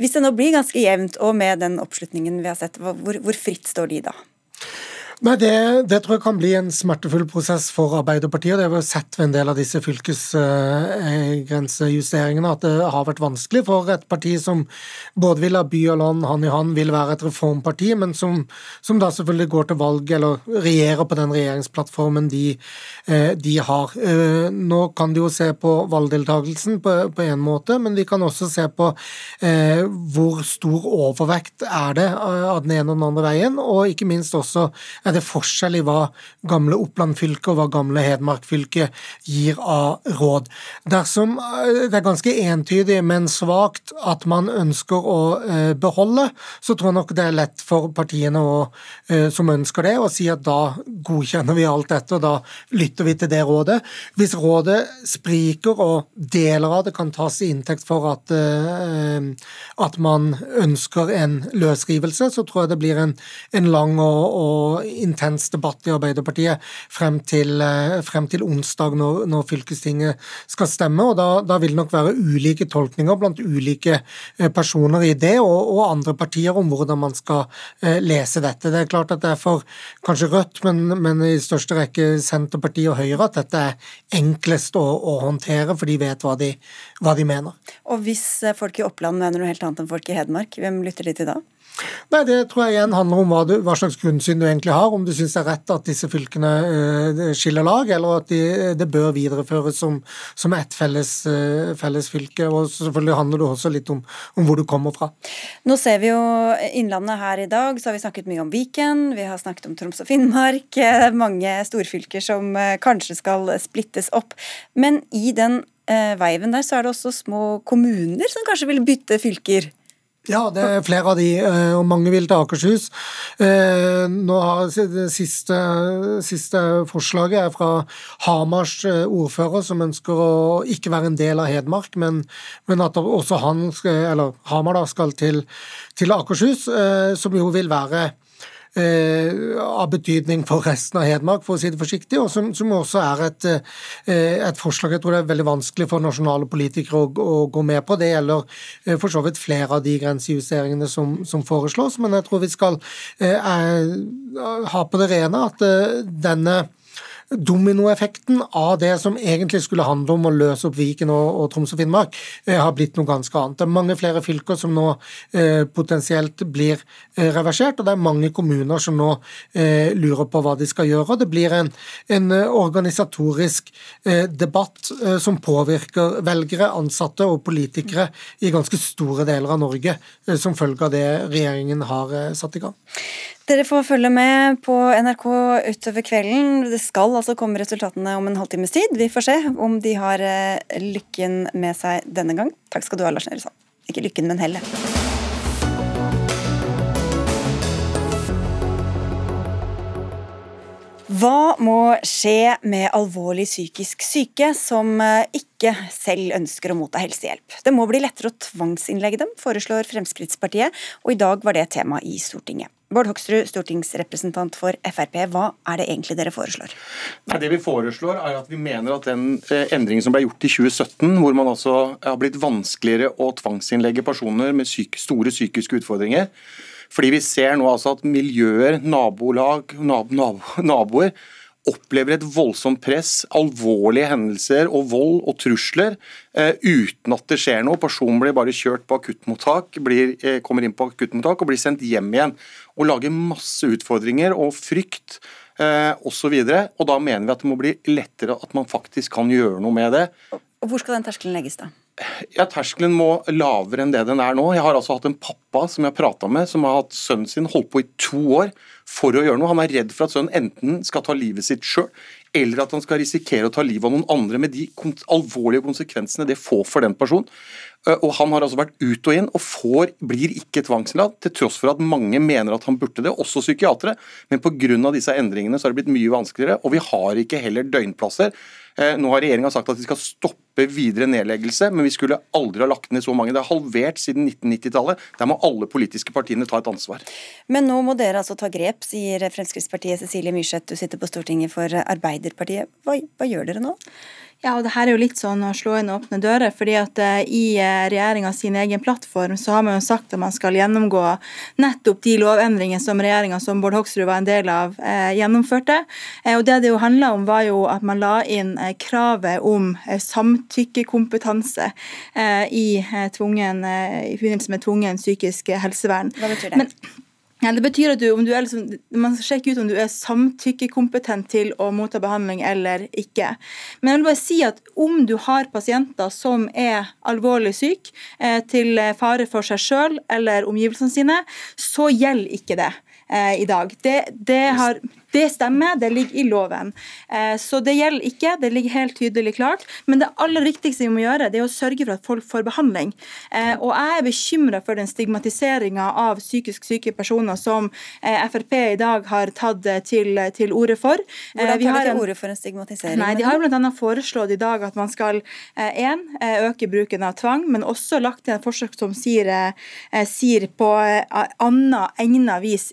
B: Hvis det nå blir ganske jevnt, og med den oppslutningen vi har sett, hvor, hvor fritt står de da?
L: Nei, det, det, tror jeg kan bli en smertefull prosess for Arbeiderpartiet. Det har vi sett ved en del av disse fylkesgrensejusteringene at det har vært vanskelig for et parti som både vil ha by og land hand i hand, vil være et reformparti, men som, som da selvfølgelig går til valg eller regjerer på den regjeringsplattformen de, eh, de har. Eh, nå kan de jo se på valgdeltakelsen på, én måte, men de kan også se på eh, hvor stor overvekt er det av den ene og den andre veien, og ikke minst også er det forskjell i hva gamle Oppland fylke og hva gamle Hedmark fylke gir av råd. Dersom eh, det er ganske entydig, men svakt, at man ønsker å eh, beholde, så tror jeg nok det er lett for partiene å, eh, som ønsker det, å si at da godkjenner vi alt dette, og da lytter vi til det rådet. Hvis rådet spriker og deler av det kan tas i inntekt for at, at man ønsker en løsrivelse, så tror jeg det blir en, en lang og, og intens debatt i Arbeiderpartiet frem til, eh, frem til onsdag, når, når, fylkestinget skal stemme. og da, da, vil det nok være ulike tolkninger blant ulike eh, personer i det, og, og, andre partier om hvordan man skal eh, lese dette. Det er klart at det er for kanskje Rødt, men, men i største rekke Senterpartiet og Høyre at dette er enklest å, å håndtere, for de vet hva de, hva de mener.
B: Og hvis folk i Oppland mener noe helt annet enn folk i Hedmark, hvem lytter de til da?
L: Nei, Det tror jeg igjen handler om hva, du, hva, slags grunnsyn du egentlig har. Om du syns det er rett at disse fylkene uh, skiller lag, eller at de, det bør videreføres som, som ett felles, uh, felles, fylke. Og selvfølgelig handler det også litt om, om, hvor du kommer fra.
B: Nå ser vi jo Innlandet her i dag, så har vi snakket mye om Viken, vi har snakket om Troms og Finnmark. Er mange storfylker som uh, kanskje skal splittes opp. Men i den veiven der så er det også små kommuner som kanskje vil bytte fylker?
L: Ja, det er flere av de, eh, og mange vil til Akershus. Eh, nå har Det siste, siste forslaget er fra Hamars eh, ordfører, som ønsker å ikke være en del av Hedmark, men, men at også han, eller Hamar da, skal til, til Akershus, som jo vil være av betydning for resten av Hedmark, for å si det forsiktig, og som, som også er et, eh, et, forslag jeg tror det er veldig vanskelig for nasjonale politikere å, å gå med på. Det gjelder eh, for så vidt flere av de grensejusteringene som, som foreslås, men jeg tror vi skal eh, ha på det rene at denne dominoeffekten av det som egentlig skulle handle om å løse opp Viken og, og Troms og Finnmark, eh, har blitt noe ganske annet. Det er mange flere fylker som nå eh, potensielt blir eh, reversert, og det er mange kommuner som nå eh, lurer på hva de skal gjøre. Det blir en, en eh, organisatorisk eh, debatt som påvirker velgere, ansatte og politikere i ganske store deler av Norge, som følge av det regjeringen har satt i gang.
B: Dere får følge med på NRK utover kvelden. Det skal altså komme resultatene om en halvtimes tid. Vi får se om de har eh, lykken med seg denne gang. Takk skal du ha, Lars Nehru Sand. Ikke lykken, men hellet. Hva må skje med alvorlig psykisk syke som eh, ikke selv ønsker å motta helsehjelp? Det må bli lettere å tvangsinnlegge dem, foreslår Fremskrittspartiet, og i dag var det tema i Stortinget. Bård Hoksrud, stortingsrepresentant for Frp. Hva er det egentlig dere foreslår?
M: Nei, det vi foreslår er at vi mener at den eh, endringen som ble gjort i 2017, hvor man altså har blitt vanskeligere å tvangsinnlegge personer med syke, store psykiske utfordringer, fordi vi ser nå altså at miljøer, nabolag, nab nab naboer opplever et voldsomt press, alvorlige hendelser og vold og trusler eh, uten at det skjer noe. Personen blir bare kjørt på akuttmottak, blir, eh, kommer inn på akuttmottak og blir sendt hjem igjen og lager masse utfordringer og frykt eh, osv. Og, og da mener vi at det må bli lettere at man faktisk kan gjøre noe med det.
B: Og Hvor skal den terskelen legges, da?
M: Ja, Terskelen må lavere enn det den er nå. Jeg har altså hatt en pappa som jeg har prata med, som har hatt sønnen sin holdt på i to år for å gjøre noe. Han er redd for at sønnen enten skal ta livet sitt sjøl, eller at han skal risikere å ta livet av noen andre med de alvorlige konsekvensene det får for den personen. Eh, og Han har altså vært ut og inn, og får, blir ikke tvangsinnlagt, til tross for at mange mener at han burde det, også psykiatere. Men pga. disse endringene så har det blitt mye vanskeligere, og vi har ikke heller døgnplasser. Eh, nå har regjeringa sagt at de skal stoppe videre nedleggelse, men vi skulle aldri ha lagt ned så mange. Det er halvert siden 1990-tallet. Der må alle politiske partiene ta et ansvar.
B: Men nå må dere altså ta grep, sier Fremskrittspartiet. Cecilie Myrseth, du sitter på Stortinget for Arbeiderpartiet. Hva, hva gjør dere nå?
N: Ja, og det her er jo litt sånn å slå inn åpne dører. fordi at uh, I uh, regjeringa sin egen plattform så har man jo sagt at man skal gjennomgå nettopp de lovendringene som regjeringa som Bård Hoksrud var en del av, uh, gjennomførte. og Det det jo handla om, var jo at man la inn kravet om samtykkekompetanse i, tvungen, i forbindelse med tvungen psykisk helsevern.
B: Hva betyr det? Men,
N: ja, det betyr at du, du liksom, Man skal sjekke ut om du er samtykkekompetent til å motta behandling eller ikke. Men jeg vil bare si at om du har pasienter som er alvorlig syke, eh, til fare for seg sjøl eller omgivelsene sine, så gjelder ikke det eh, i dag. Det, det har det stemmer, det ligger i loven. Eh, så det gjelder ikke, det ligger helt tydelig klart. Men det aller viktigste vi må gjøre, det er å sørge for at folk får behandling. Eh, og jeg er bekymra for den stigmatiseringa av psykisk syke personer som eh, Frp i dag har tatt til, til orde for.
B: Hvordan tar de til orde for en stigmatisering?
N: Nei, De har bl.a. foreslått i dag at man skal en, øke bruken av tvang, men også lagt til et forsøk som sier, sier på annet egnet vis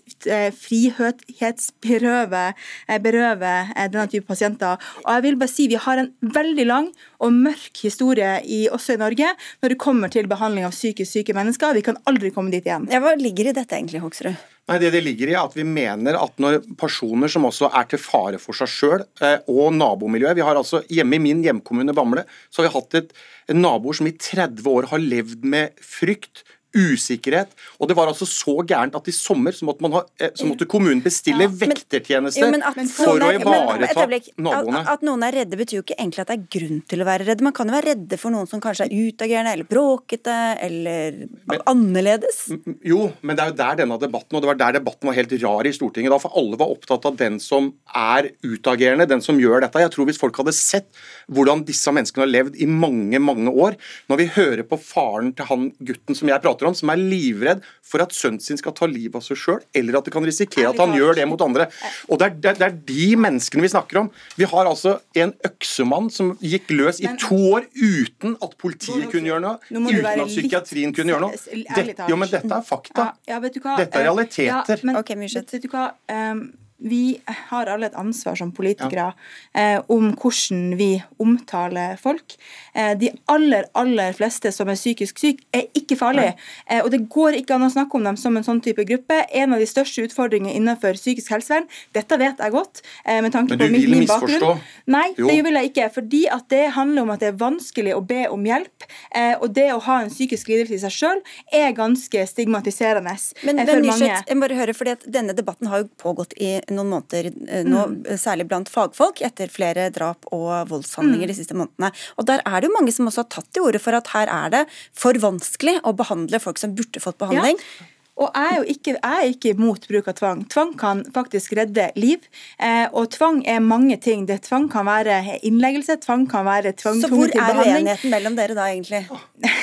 N: frihetsberøve berøve, eh, berøve eh, denne type pasienter. Og jeg vil bare si Vi har en veldig lang og mørk historie i, også i Norge når det kommer til behandling av psykisk syke mennesker. Vi kan aldri komme dit igjen.
B: Ja, hva ligger i dette egentlig, Hoksrud?
M: Nei, det det ligger i er at Vi mener at når personer som også er til fare for seg sjøl eh, og nabomiljøet vi har altså Hjemme i min hjemkommune Bamble så har vi hatt et, en naboer som i 30 år har levd med frykt, usikkerhet. Og det var altså så gærent at i sommer så måtte, ha, eh, så måtte kommunen bestille ja, vektertjeneste for å ivareta naboene.
B: At, at, noen er redde betyr jo ikke egentlig at det er grunn til å være redde. Man kan jo være redde for noen som kanskje er utagerende eller bråkete eller men, annerledes.
M: Jo, men det er jo der denne debatten, og det var der debatten var helt rar i Stortinget da, for alle var opptatt av den som er utagerende, den som gjør dette. Jeg tror hvis folk hadde sett hvordan disse menneskene har levd i mange, mange år, når vi hører på faren til han gutten som jeg prater prater om, som er livredd for at sønnen sin skal ta livet av seg sjøl, eller at det kan risikere at han gjør det mot andre. Og det er, det, er, de menneskene vi snakker om. Vi har altså en øksemann som gikk løs i to år uten at politiet kunne gjøre noe, uten at psykiatrien kunne gjøre noe. Det, jo, men dette er fakta. Dette er realiteter.
N: Ja, men, okay, vet du hva? Vi har alle et ansvar som politikere ja. eh, om hvordan vi omtaler folk. Eh, de aller, aller fleste som er psykisk syke, er ikke farlige. Eh, og det går ikke an å snakke om dem som en sånn type gruppe. En av de største utfordringene innenfor psykisk helsevern, dette vet jeg godt eh, med tanke på min, min bakgrunn. Nei, jo. det vil jeg ikke. Fordi at det handler om at det er vanskelig å be om hjelp. Eh, og det å ha en psykisk lidelse i seg sjøl er ganske stigmatiserende
B: men,
N: eh, for
B: men, mange. Jeg må bare høre, fordi at Denne debatten har jo pågått i noen måneder eh, nå, mm. særlig blant fagfolk, etter flere drap og voldshandlinger mm. de siste månedene. Og Der er det jo mange som også har tatt til orde for at her er det for vanskelig å behandle folk som burde fått behandling. Ja.
N: Og jeg er jo ikke, jeg er ikke imot bruk av tvang. Tvang kan faktisk redde liv. Eh, og tvang er mange ting. Det Tvang kan være innleggelse, tvang kan være tvang
B: Så hvor er uenigheten mellom dere da, egentlig?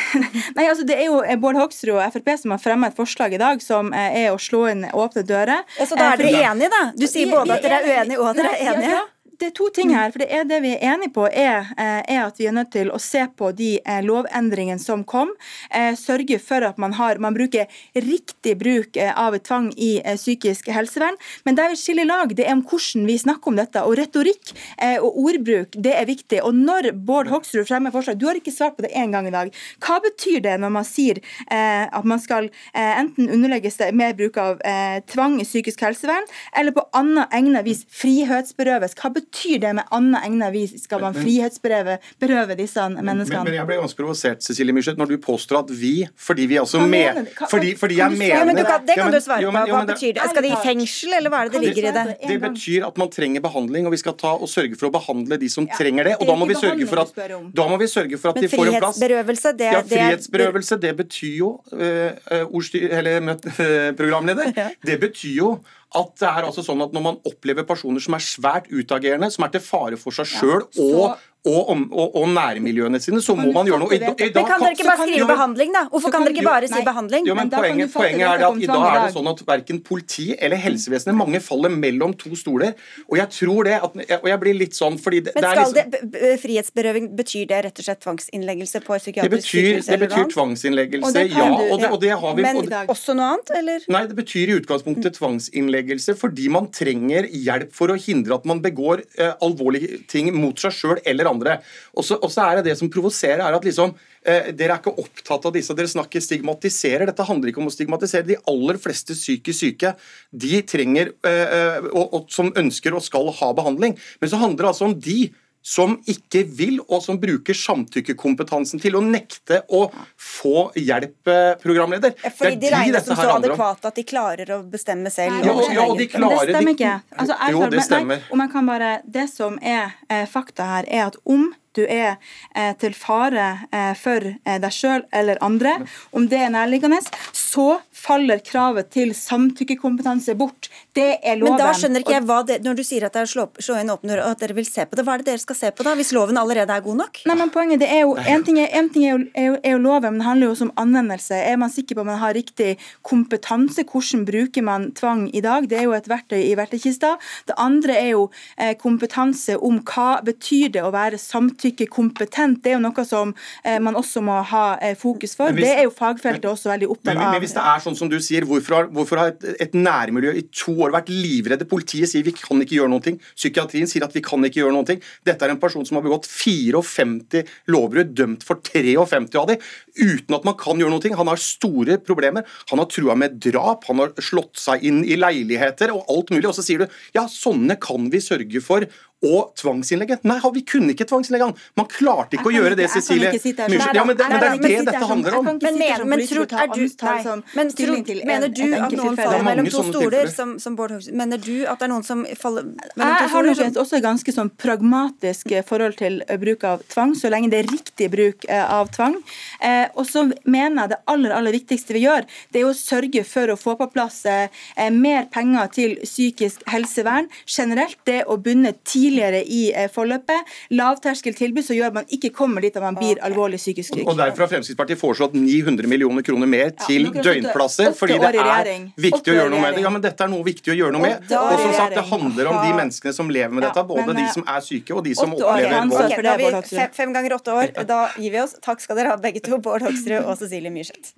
N: Nei, altså Det er jo Bård Hoksrud og Frp som har fremmet et forslag i dag som eh, er å slå inn åpne dører.
B: Ja, så da er dere enige, da? Du sier både at dere er uenige og at dere er enige?
N: Ja, ja det er to ting her. for Det er det vi er enige på, er, eh, er, at vi er nødt til å se på de eh, lovendringene som kom. Eh, sørge for at man, har, man bruker riktig bruk av tvang i psykisk helsevern. Men der vi skiller lag, det er om hvordan vi snakker om dette. Og retorikk og ordbruk, det er viktig. Og når Bård Hoksrud fremmer forslag, du har ikke svart på det én gang i dag. Hva betyr det når man sier at man skal enten underlegges mer bruk av tvang i psykisk helsevern, eller på annet egnet vis frihetsberøves? Hva betyr betyr det med annet egnet vis skal man frihetsberøve berøve disse menneskene?
M: Men, men, jeg ble ganske provosert, Cecilie Myrseth, når du påstår at vi, fordi vi altså med, fordi, fordi jeg mener
B: ja, men kan, Det kan du svare på. Hva betyr det? Skal de i fengsel, eller hva er det det ligger i det?
M: Det betyr at man trenger behandling, og vi skal ta og sørge for å behandle de som trenger det. Og da må vi sørge for at, da må vi sørge for at de får en plass.
B: Frihetsberøvelse, det,
M: ja, frihetsberøvelse, det betyr jo uh, ordstyr, eller, uh, programleder, det betyr jo at det er altså sånn at når man opplever personer som er svært utagerende, som er til fare for seg sjøl og og, om, og, og, nærmiljøene sine, så må man gjøre noe. I,
B: i men kan dere ikke bare skrive behandling, da? Hvorfor kan, dere ikke bare si behandling?
M: Jo, men poenget, poenget er at I dag er det sånn at verken politi eller helsevesenet mange faller mellom to stoler. Og jeg tror det at, og jeg blir litt sånn fordi
B: det, Men skal det, liksom, det frihetsberøving, betyr det rett og slett tvangsinnleggelse på psykiatrisk sykehus?
M: Det betyr tvangsinnleggelse, ja. Og det, det har vi.
B: Men også noe annet, eller?
M: Nei, det betyr i utgangspunktet tvangsinnleggelse fordi man trenger hjelp for å hindre at man begår uh, alvorlige ting mot seg sjøl eller andre. Og så er det det som provoserer, er at liksom eh, dere er ikke opptatt av disse, dere snakker stigmatiserer. Dette handler ikke om å stigmatisere. De aller fleste psykisk syke de trenger, eh, eh, og, og, som ønsker og skal ha behandling. Men så handler det altså om de som ikke vil, og som bruker samtykkekompetansen til å nekte å få hjelp, eh, programleder.
B: Fordi de regnes som så adekvate at de klarer å bestemme selv?
M: Ja, ja, og de klarer,
N: det stemmer ikke. Altså,
M: jo, det stemmer.
N: Nei, og man kan bare, det som er eh, fakta her, er at om du er eh, til fare eh, for eh, deg sjøl eller andre, om det er nærliggende, så faller kravet til samtykkekompetanse bort. Det er loven.
B: Men da skjønner ikke jeg hva det, Når du sier at det er slå, slå inn åpne dører, og at dere vil se på det, hva er det dere skal se på da, hvis loven allerede er god nok?
N: Nei, men poenget det er jo, En ting, er, en ting er, jo, er, jo, er, jo, loven, men det handler jo også om anvendelse. Er man sikker på at man har riktig kompetanse? Hvordan bruker man tvang i dag? Det er jo et verktøy i verktøykista. Det andre er jo eh, kompetanse om hva betyr det å være samtykkekompetent. Det er jo noe som eh, man også må ha eh, fokus for. Hvis, det er jo fagfeltet også veldig opptatt av.
M: Men hvis det er sånn som du sier, hvorfor har, hvorfor har et, et nærmiljø i to år vært livredde? Politiet sier vi kan ikke gjøre noe. Psykiatrien sier at vi kan ikke gjøre noe. Dette er en person som har begått 54 lovbrudd, dømt for 53 av dem, uten at man kan gjøre noe. Han har store problemer. Han har trua med drap, han har slått seg inn i leiligheter og alt mulig. Og så sier du ja, sånne kan vi sørge for og tvangsinnlegge. Nei, vi kunne ikke tvangsinnlegge han. Man klarte ikke å gjøre det, Cecilie. Ja, men, det, men det er det dette handler om.
B: Men, men, tror, er du, nei, men tror, mener du at noen faller mellom to stoler, som, som Bård Hoksrud? Mener du at det er noen som faller mellom to
N: stoler? Jeg har nok også et ganske sånn pragmatisk eh, forhold til eh, bruk av tvang, så lenge det er riktig bruk eh, av tvang. Og så mener jeg det aller, aller viktigste vi gjør, det er å sørge for å få på plass mer penger til psykisk helsevern generelt. Det å bunne tidlig tidligere i eh, forløpet. Lavterskeltilbud som gjør at man ikke kommer dit at man blir alvorlig psykisk syk.
M: Og Derfor har Fremskrittspartiet foreslått 900 millioner kroner mer til ja, døgnplasser, fordi det er viktig å gjøre noe med det. Ja, men dette er noe viktig å gjøre noe med. Og som sagt, det handler om de menneskene som lever med dette, både de som er syke og de som opplever
B: vold. Okay, da har vi fem ganger åtte år. Da gir vi oss. Takk skal dere ha begge to, Bård Hoksrud og Cecilie Myrseth.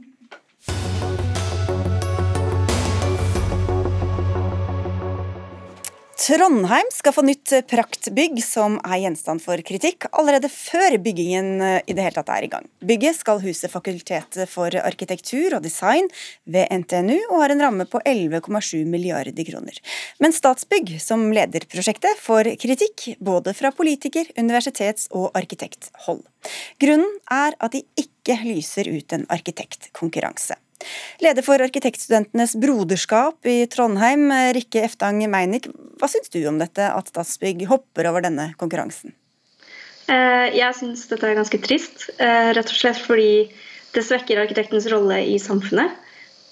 B: Trondheim skal få nytt praktbygg som er gjenstand for kritikk allerede før byggingen eh, i det hele tatt er i gang. Bygget skal huse Fakultetet for arkitektur og design ved NTNU og har en ramme på 11,7 milliarder kroner. Men Statsbygg, som leder prosjektet, får kritikk både fra politiker-, universitets- og arkitekthold. Grunnen er at de ikke lyser ut en arkitektkonkurranse. Leder for Arkitektstudentenes broderskap i Trondheim, Rikke Eftang Meinik. Hva syns du om dette, at Statsbygg hopper over denne konkurransen?
O: Eh, jeg syns dette er ganske trist, eh, rett og slett fordi det svekker arkitektens rolle i samfunnet.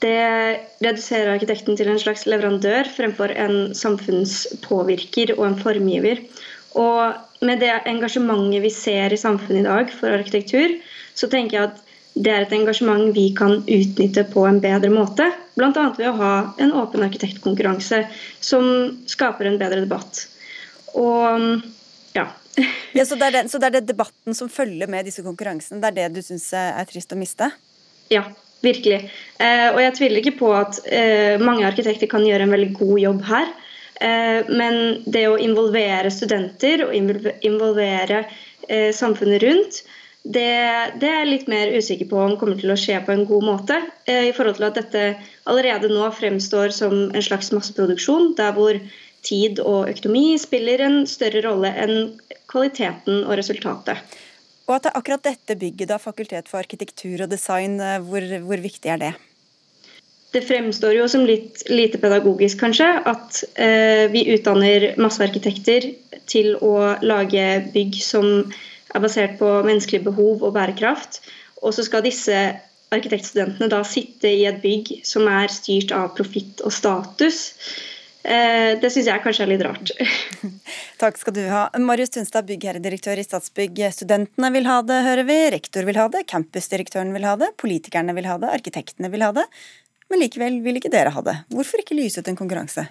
O: Det reduserer arkitekten til en slags leverandør fremfor en samfunnspåvirker og en formgiver. Og med det engasjementet vi ser i samfunnet i dag for arkitektur, så tenker jeg at det er et engasjement vi kan utnytte på en bedre måte. Bl.a. ved å ha en åpen arkitektkonkurranse som skaper en bedre debatt. Og ja.
B: ja så, det den, så, det er det debatten som følger med disse konkurransene? Det er det du syns er trist å miste?
O: Ja, virkelig. Eh, og jeg tviler ikke på at eh, mange arkitekter kan gjøre en veldig god jobb her. Eh, men det å involvere studenter og involvere eh, samfunnet rundt det, det, er jeg litt mer usikker på om kommer til å skje på en god måte. Eh, I forhold til at dette allerede nå fremstår som en slags masseproduksjon, der hvor tid og økonomi spiller en større rolle enn kvaliteten og resultatet.
B: Og at det er akkurat dette bygget, da, Fakultet for arkitektur og design, eh, hvor, hvor viktig er det?
O: Det fremstår jo som litt lite pedagogisk, kanskje, at eh, vi utdanner masse arkitekter til å lage bygg som er basert på menneskelige behov og bærekraft. Og så skal disse arkitektstudentene da sitte i et bygg som er styrt av profitt og status. Eh, det syns jeg kanskje er litt rart.
B: Takk skal du ha. Marius Tunstad, byggherredirektør i Statsbygg. Studentene vil ha det, hører vi. Rektor vil ha det, campusdirektøren vil ha det, politikerne vil ha det, arkitektene vil ha det. Men likevel vil ikke dere ha det. Hvorfor ikke lyse ut en konkurranse?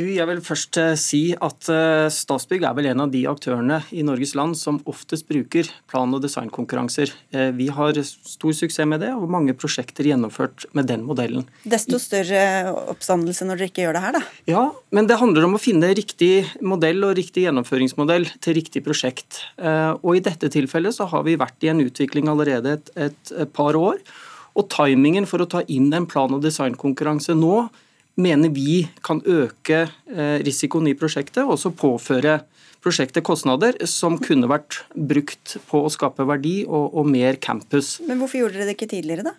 P: Du, jeg vil først eh, si at eh, Statsbygg er vel en av de aktørene i Norges land som oftest bruker plan- og designkonkurranser. Eh, vi har stor suksess med det, og mange prosjekter gjennomført med den modellen.
B: Desto større oppstandelse når dere ikke gjør det her, da.
P: Ja, men det handler om å finne riktig modell og riktig gjennomføringsmodell til riktig prosjekt. Og i dette tilfellet så har vi vært i en utvikling allerede et, et, et par år. Og timingen for å ta inn en plan- og designkonkurranse nå mener vi kan øke eh, risikoen i prosjektet, og også påføre prosjektet kostnader som kunne vært brukt på å skape verdi og, og mer campus.
B: Men hvorfor gjorde dere det ikke tidligere, da?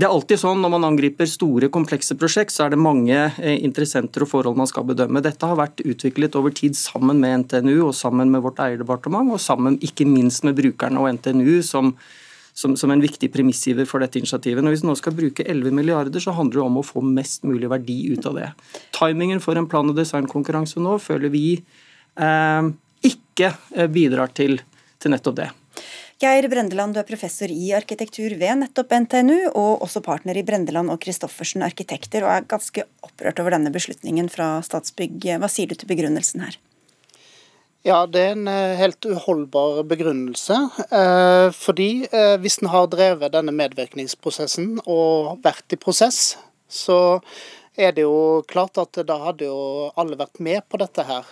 P: Det er alltid sånn Når man angriper store, komplekse prosjekt, så er det mange eh, interessenter og forhold man skal bedømme. Dette har vært utviklet over tid sammen med NTNU og sammen med vårt eierdepartement, og sammen ikke minst med brukerne og NTNU, som som, som, en viktig premissgiver for dette initiativet. Når vi nå skal bruke 11 milliarder, så handler det om å få mest mulig verdi ut av det. Timingen for en plan- og designkonkurranse nå føler vi eh, ikke eh, bidrar til, til nettopp det.
B: Geir Brendeland, du er professor i arkitektur ved nettopp NTNU, og også partner i Brendeland og Christoffersen arkitekter, og er ganske opprørt over denne beslutningen fra Statsbygg. Hva sier du til begrunnelsen her?
Q: Ja, det er en eh, helt uholdbar begrunnelse. Eh, fordi eh, hvis en har drevet denne medvirkningsprosessen og vært i prosess, så er det jo klart at da hadde jo alle vært med på dette her.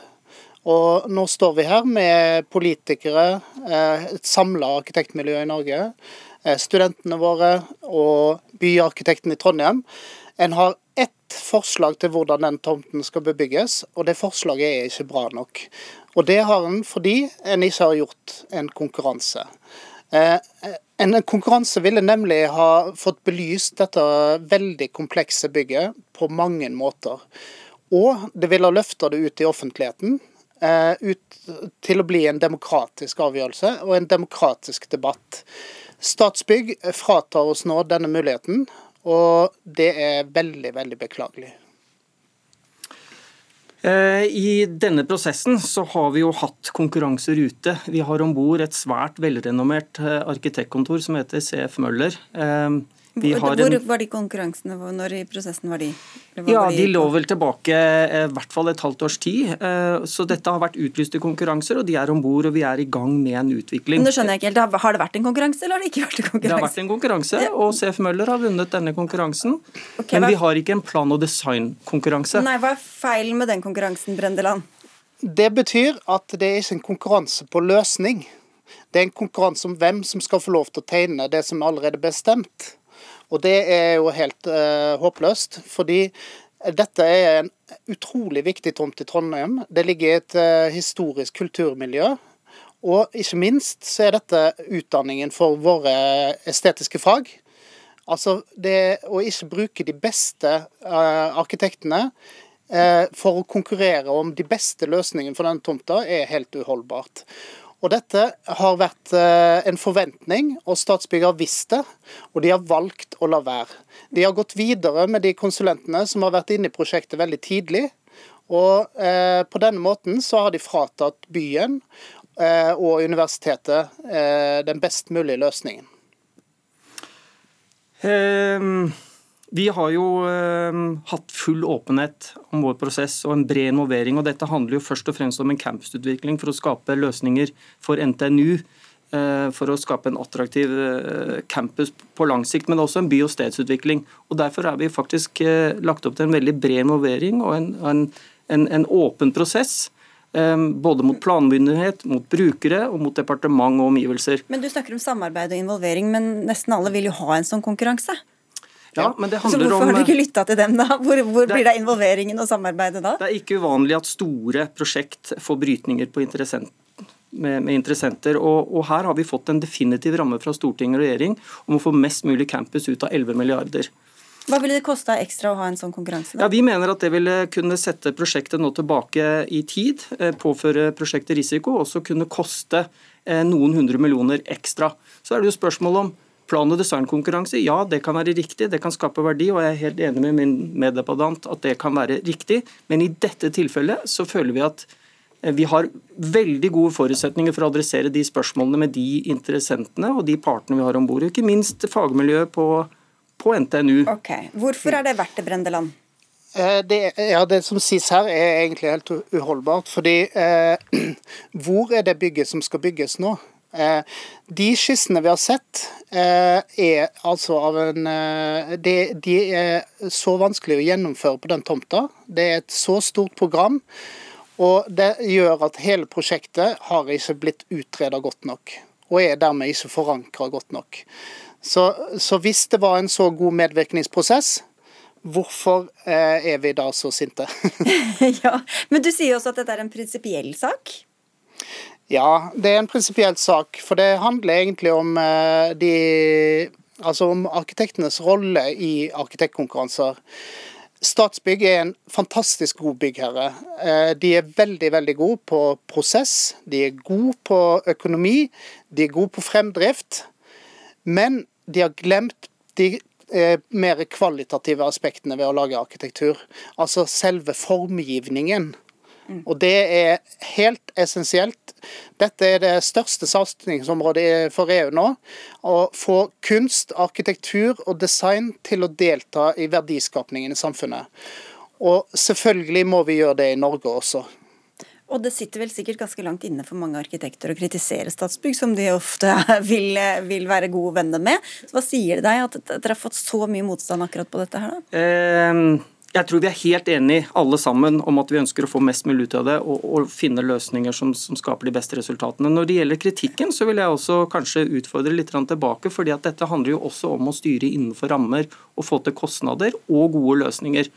Q: Og nå står vi her med politikere, et samla arkitektmiljø i Norge, studentene våre og byarkitekten i Trondheim. En har ett forslag til hvordan den tomten skal bebygges, og det forslaget er ikke bra nok. Og det har en fordi en ikke har gjort en konkurranse. Eh, en konkurranse ville nemlig ha fått belyst dette veldig komplekse bygget på mange måter. Og det ville ha løfta det ut i offentligheten, eh, ut til å bli en demokratisk avgjørelse og en demokratisk debatt. Statsbygg fratar oss nå denne muligheten, og det er veldig, veldig beklagelig.
P: Eh, I denne prosessen så har vi jo hatt konkurranser ute. Vi har om bord et svært velrenommert eh, arkitektkontor som heter CF Møller. Eh,
B: hvor, en... var de konkurransene? Når i prosessen var de?
P: Var ja, De lå vel tilbake i hvert fall et halvt års tid. Så dette har vært utlyste konkurranser, og de er om bord og vi er i gang med en utvikling.
B: Men det skjønner jeg ikke helt. Har det vært en konkurranse, eller har det ikke vært en konkurranse?
P: Det har vært en konkurranse, og CF Møller har vunnet denne konkurransen. Okay, men vi har ikke en plan- og designkonkurranse.
B: Nei, Hva er feilen med den konkurransen, Brendeland?
Q: Det betyr at det er ikke en konkurranse på løsning. Det er en konkurranse om hvem som skal få lov til å tegne det som allerede er bestemt. Og det er jo helt uh, håpløst. fordi dette er en utrolig viktig tomt i Trondheim. Det ligger i et uh, historisk kulturmiljø. Og ikke minst så er dette utdanningen for våre estetiske fag. Altså det å ikke bruke de beste uh, arkitektene for å konkurrere om de beste løsningene for denne tomta, er helt uholdbart. Og Dette har vært eh, en forventning, og Statsbygg har visst det. Og de har valgt å la være. De har gått videre med de konsulentene som har vært inne i prosjektet veldig tidlig. Og eh, på denne måten så har de fratatt byen eh, og universitetet den best mulige løsningen.
P: Um vi har jo eh, hatt full åpenhet om vår prosess og en bred involvering. og Dette handler jo først og fremst om en campusutvikling for å skape løsninger for NTNU. Eh, for å skape en attraktiv eh, campus på lang sikt, men også en by- og stedsutvikling. Og Derfor har vi faktisk eh, lagt opp til en veldig bred involvering og en, en, en, en åpen prosess. Eh, både mot planmyndighet, mot brukere og mot departement og omgivelser.
B: Men Du snakker om samarbeid og involvering, men nesten alle vil jo ha en sånn konkurranse?
P: Ja, men det
B: så hvorfor
P: om,
B: har du ikke lytta til dem, da? Hvor, hvor det, blir det involveringen og samarbeidet da?
P: Det er ikke uvanlig at store prosjekt får brytninger på interessent, med, med, interessenter. Og, og, her har vi fått en definitiv ramme fra storting og regjering om å få mest mulig campus ut av 11 milliarder.
B: Hva ville det kosta ekstra å ha en sånn konkurranse?
P: Da? Ja, Vi mener at det ville kunne sette prosjektet nå tilbake i tid, eh, påføre prosjektet risiko, og også kunne koste eh, noen hundre millioner ekstra. Så er det jo spørsmål om Plan- og designkonkurranse, ja det kan være riktig, det kan skape verdi, og jeg er helt enig med min meddebattant at det kan være riktig. Men i dette tilfellet så føler vi at eh, vi har veldig gode forutsetninger for å adressere de spørsmålene med de interessentene og de partene vi har om bord. Ikke minst fagmiljøet på, på NTNU.
B: Ok, Hvorfor er det verdt det, Brendeland?
Q: Eh, det, ja, det som sies her er egentlig helt uholdbart. fordi eh, hvor er det bygget som skal bygges nå? Eh, de skissene vi har sett, eh, er altså av en eh, de, er så vanskelig å gjennomføre på den tomta. Det er et så stort program. Og det gjør at hele prosjektet har ikke blitt utreda godt nok. Og er dermed ikke forankra godt nok. Så, så, hvis det var en så god medvirkningsprosess, hvorfor er vi da så sinte?
B: ja, Men du sier også at dette er en prinsipiell sak?
Q: Ja, det er en prinsipiell sak. For det handler egentlig om eh, de Altså om arkitektenes rolle i arkitektkonkurranser. Statsbygg er en fantastisk god byggherre. Eh, de er veldig veldig gode på prosess, de er gode på økonomi, de er gode på fremdrift. Men de har glemt de eh, mer kvalitative aspektene ved å lage arkitektur. Altså selve formgivningen. Mm. Og det er helt essensielt. Dette er det største satsingsområdet for EU nå. Å få kunst, arkitektur og design til å delta i verdiskapningen i samfunnet. Og selvfølgelig må vi gjøre det i Norge også.
B: Og det sitter vel sikkert ganske langt inne for mange arkitekter å kritisere Statsbygg, som de ofte vil, vil være gode venner med. Så hva sier det deg at dere har fått så mye motstand akkurat på dette her, da?
P: Um jeg tror vi er helt enige alle sammen om at vi ønsker å få mest mulig ut av det og, og finne løsninger som, som, skaper de beste resultatene. Når det gjelder kritikken, så vil jeg også kanskje utfordre litt tilbake. fordi at Dette handler jo også om å styre innenfor rammer og få til kostnader og gode løsninger.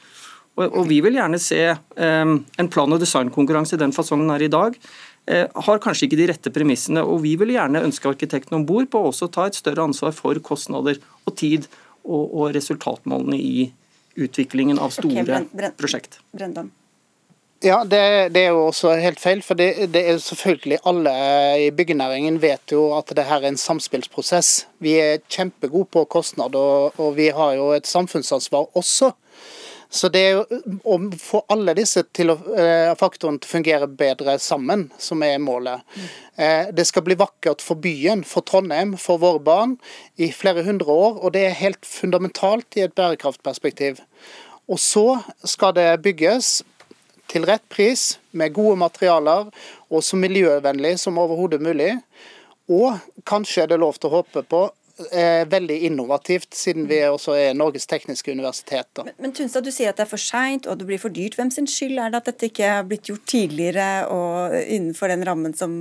P: Og, og Vi vil gjerne se um, en plan- og designkonkurranse i den fasongen her i dag. Uh, har kanskje ikke de rette premissene. og Vi vil gjerne ønske arkitektene om bord på å også ta et større ansvar for kostnader og tid og, og resultatmålene i utviklingen av store okay, Bren prosjekt.
B: Brendan.
Q: Ja, det, det, er jo også helt feil. For det, det, er selvfølgelig alle i byggenæringen vet jo at det her er en samspillsprosess. Vi er kjempegode på kostnad, og, og vi har jo et samfunnsansvar også. Så det er å få alle disse til å, eh, faktorene til å fungere bedre sammen, som er målet. Eh, det skal bli vakkert for byen, for Trondheim, for våre barn i flere hundre år. Og det er helt fundamentalt i et bærekraftperspektiv. Og så skal det bygges til rett pris, med gode materialer og så miljøvennlig som overhodet mulig. Og kanskje er det lov til å håpe på er veldig innovativt, siden vi også er Norges tekniske universitet.
B: Da. Men, men Tunstad, du sier at det er for seint og det blir for dyrt. Hvem sin skyld er det at dette ikke er blitt gjort tidligere og innenfor den rammen som,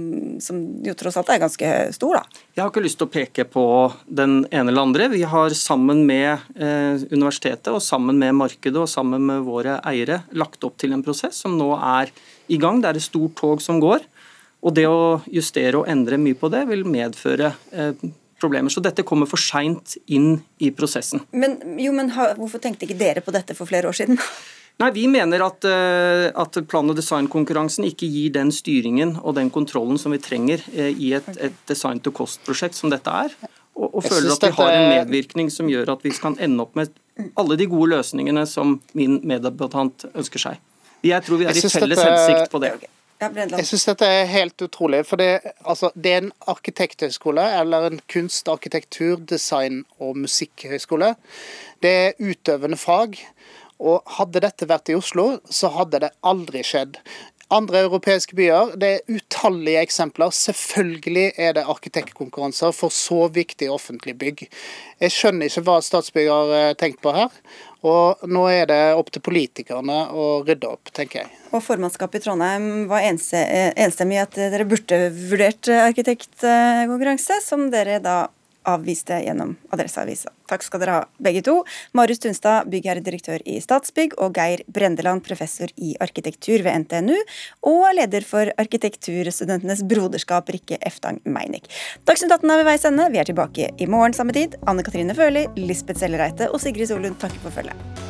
B: som jo tross alt er ganske stor? da?
P: Jeg har ikke lyst til å peke på den ene eller andre. Vi har sammen med eh, universitetet og sammen med markedet og sammen med våre eiere lagt opp til en prosess som nå er i gang. Det er et stort tog som går. Og det å justere og endre mye på det vil medføre eh, problemer. Så dette kommer for seint inn i prosessen.
B: Men, jo, men hvorfor tenkte ikke dere på dette for flere år siden?
P: Nei, Vi mener at, eh, at plan- og designkonkurransen ikke gir den styringen og den kontrollen som vi trenger eh, i et, et design to cost-prosjekt som dette er. Og, og føler at vi har en medvirkning som gjør at vi kan ende opp med alle de gode løsningene som min meddebattant ønsker seg. Jeg tror vi er i felles hensikt på det.
Q: Jeg syns dette er helt utrolig. For det, altså, det, er en arkitekthøyskole, eller en kunst-, arkitektur-, design- og musikkhøyskole. Det er utøvende fag. Og hadde dette vært i Oslo, så hadde det aldri skjedd. Andre europeiske byer, det er utallige eksempler. Selvfølgelig er det arkitektkonkurranser for så viktige offentlige bygg. Jeg skjønner ikke hva Statsbygg har eh, tenkt på her. Og nå er det opp til politikerne å rydde opp, tenker jeg.
B: Og Formannskapet i Trondheim var enstemmig i at dere burde vurdert arkitektkonkurranse, som dere da avviste gjennom Adresseavisa. Takk skal dere ha, begge to. Marius Tunstad, byggherredirektør i Statsbygg, og Geir Brendeland, professor i arkitektur ved NTNU, og leder for Arkitekturstudentenes broderskap, Rikke Eftang Meinik. Dagsnytt 18 er ved veis ende. Vi er tilbake i morgen samme tid. Anne Katrine Førli, Lisbeth Sellereite og Sigrid Solund takker for følget.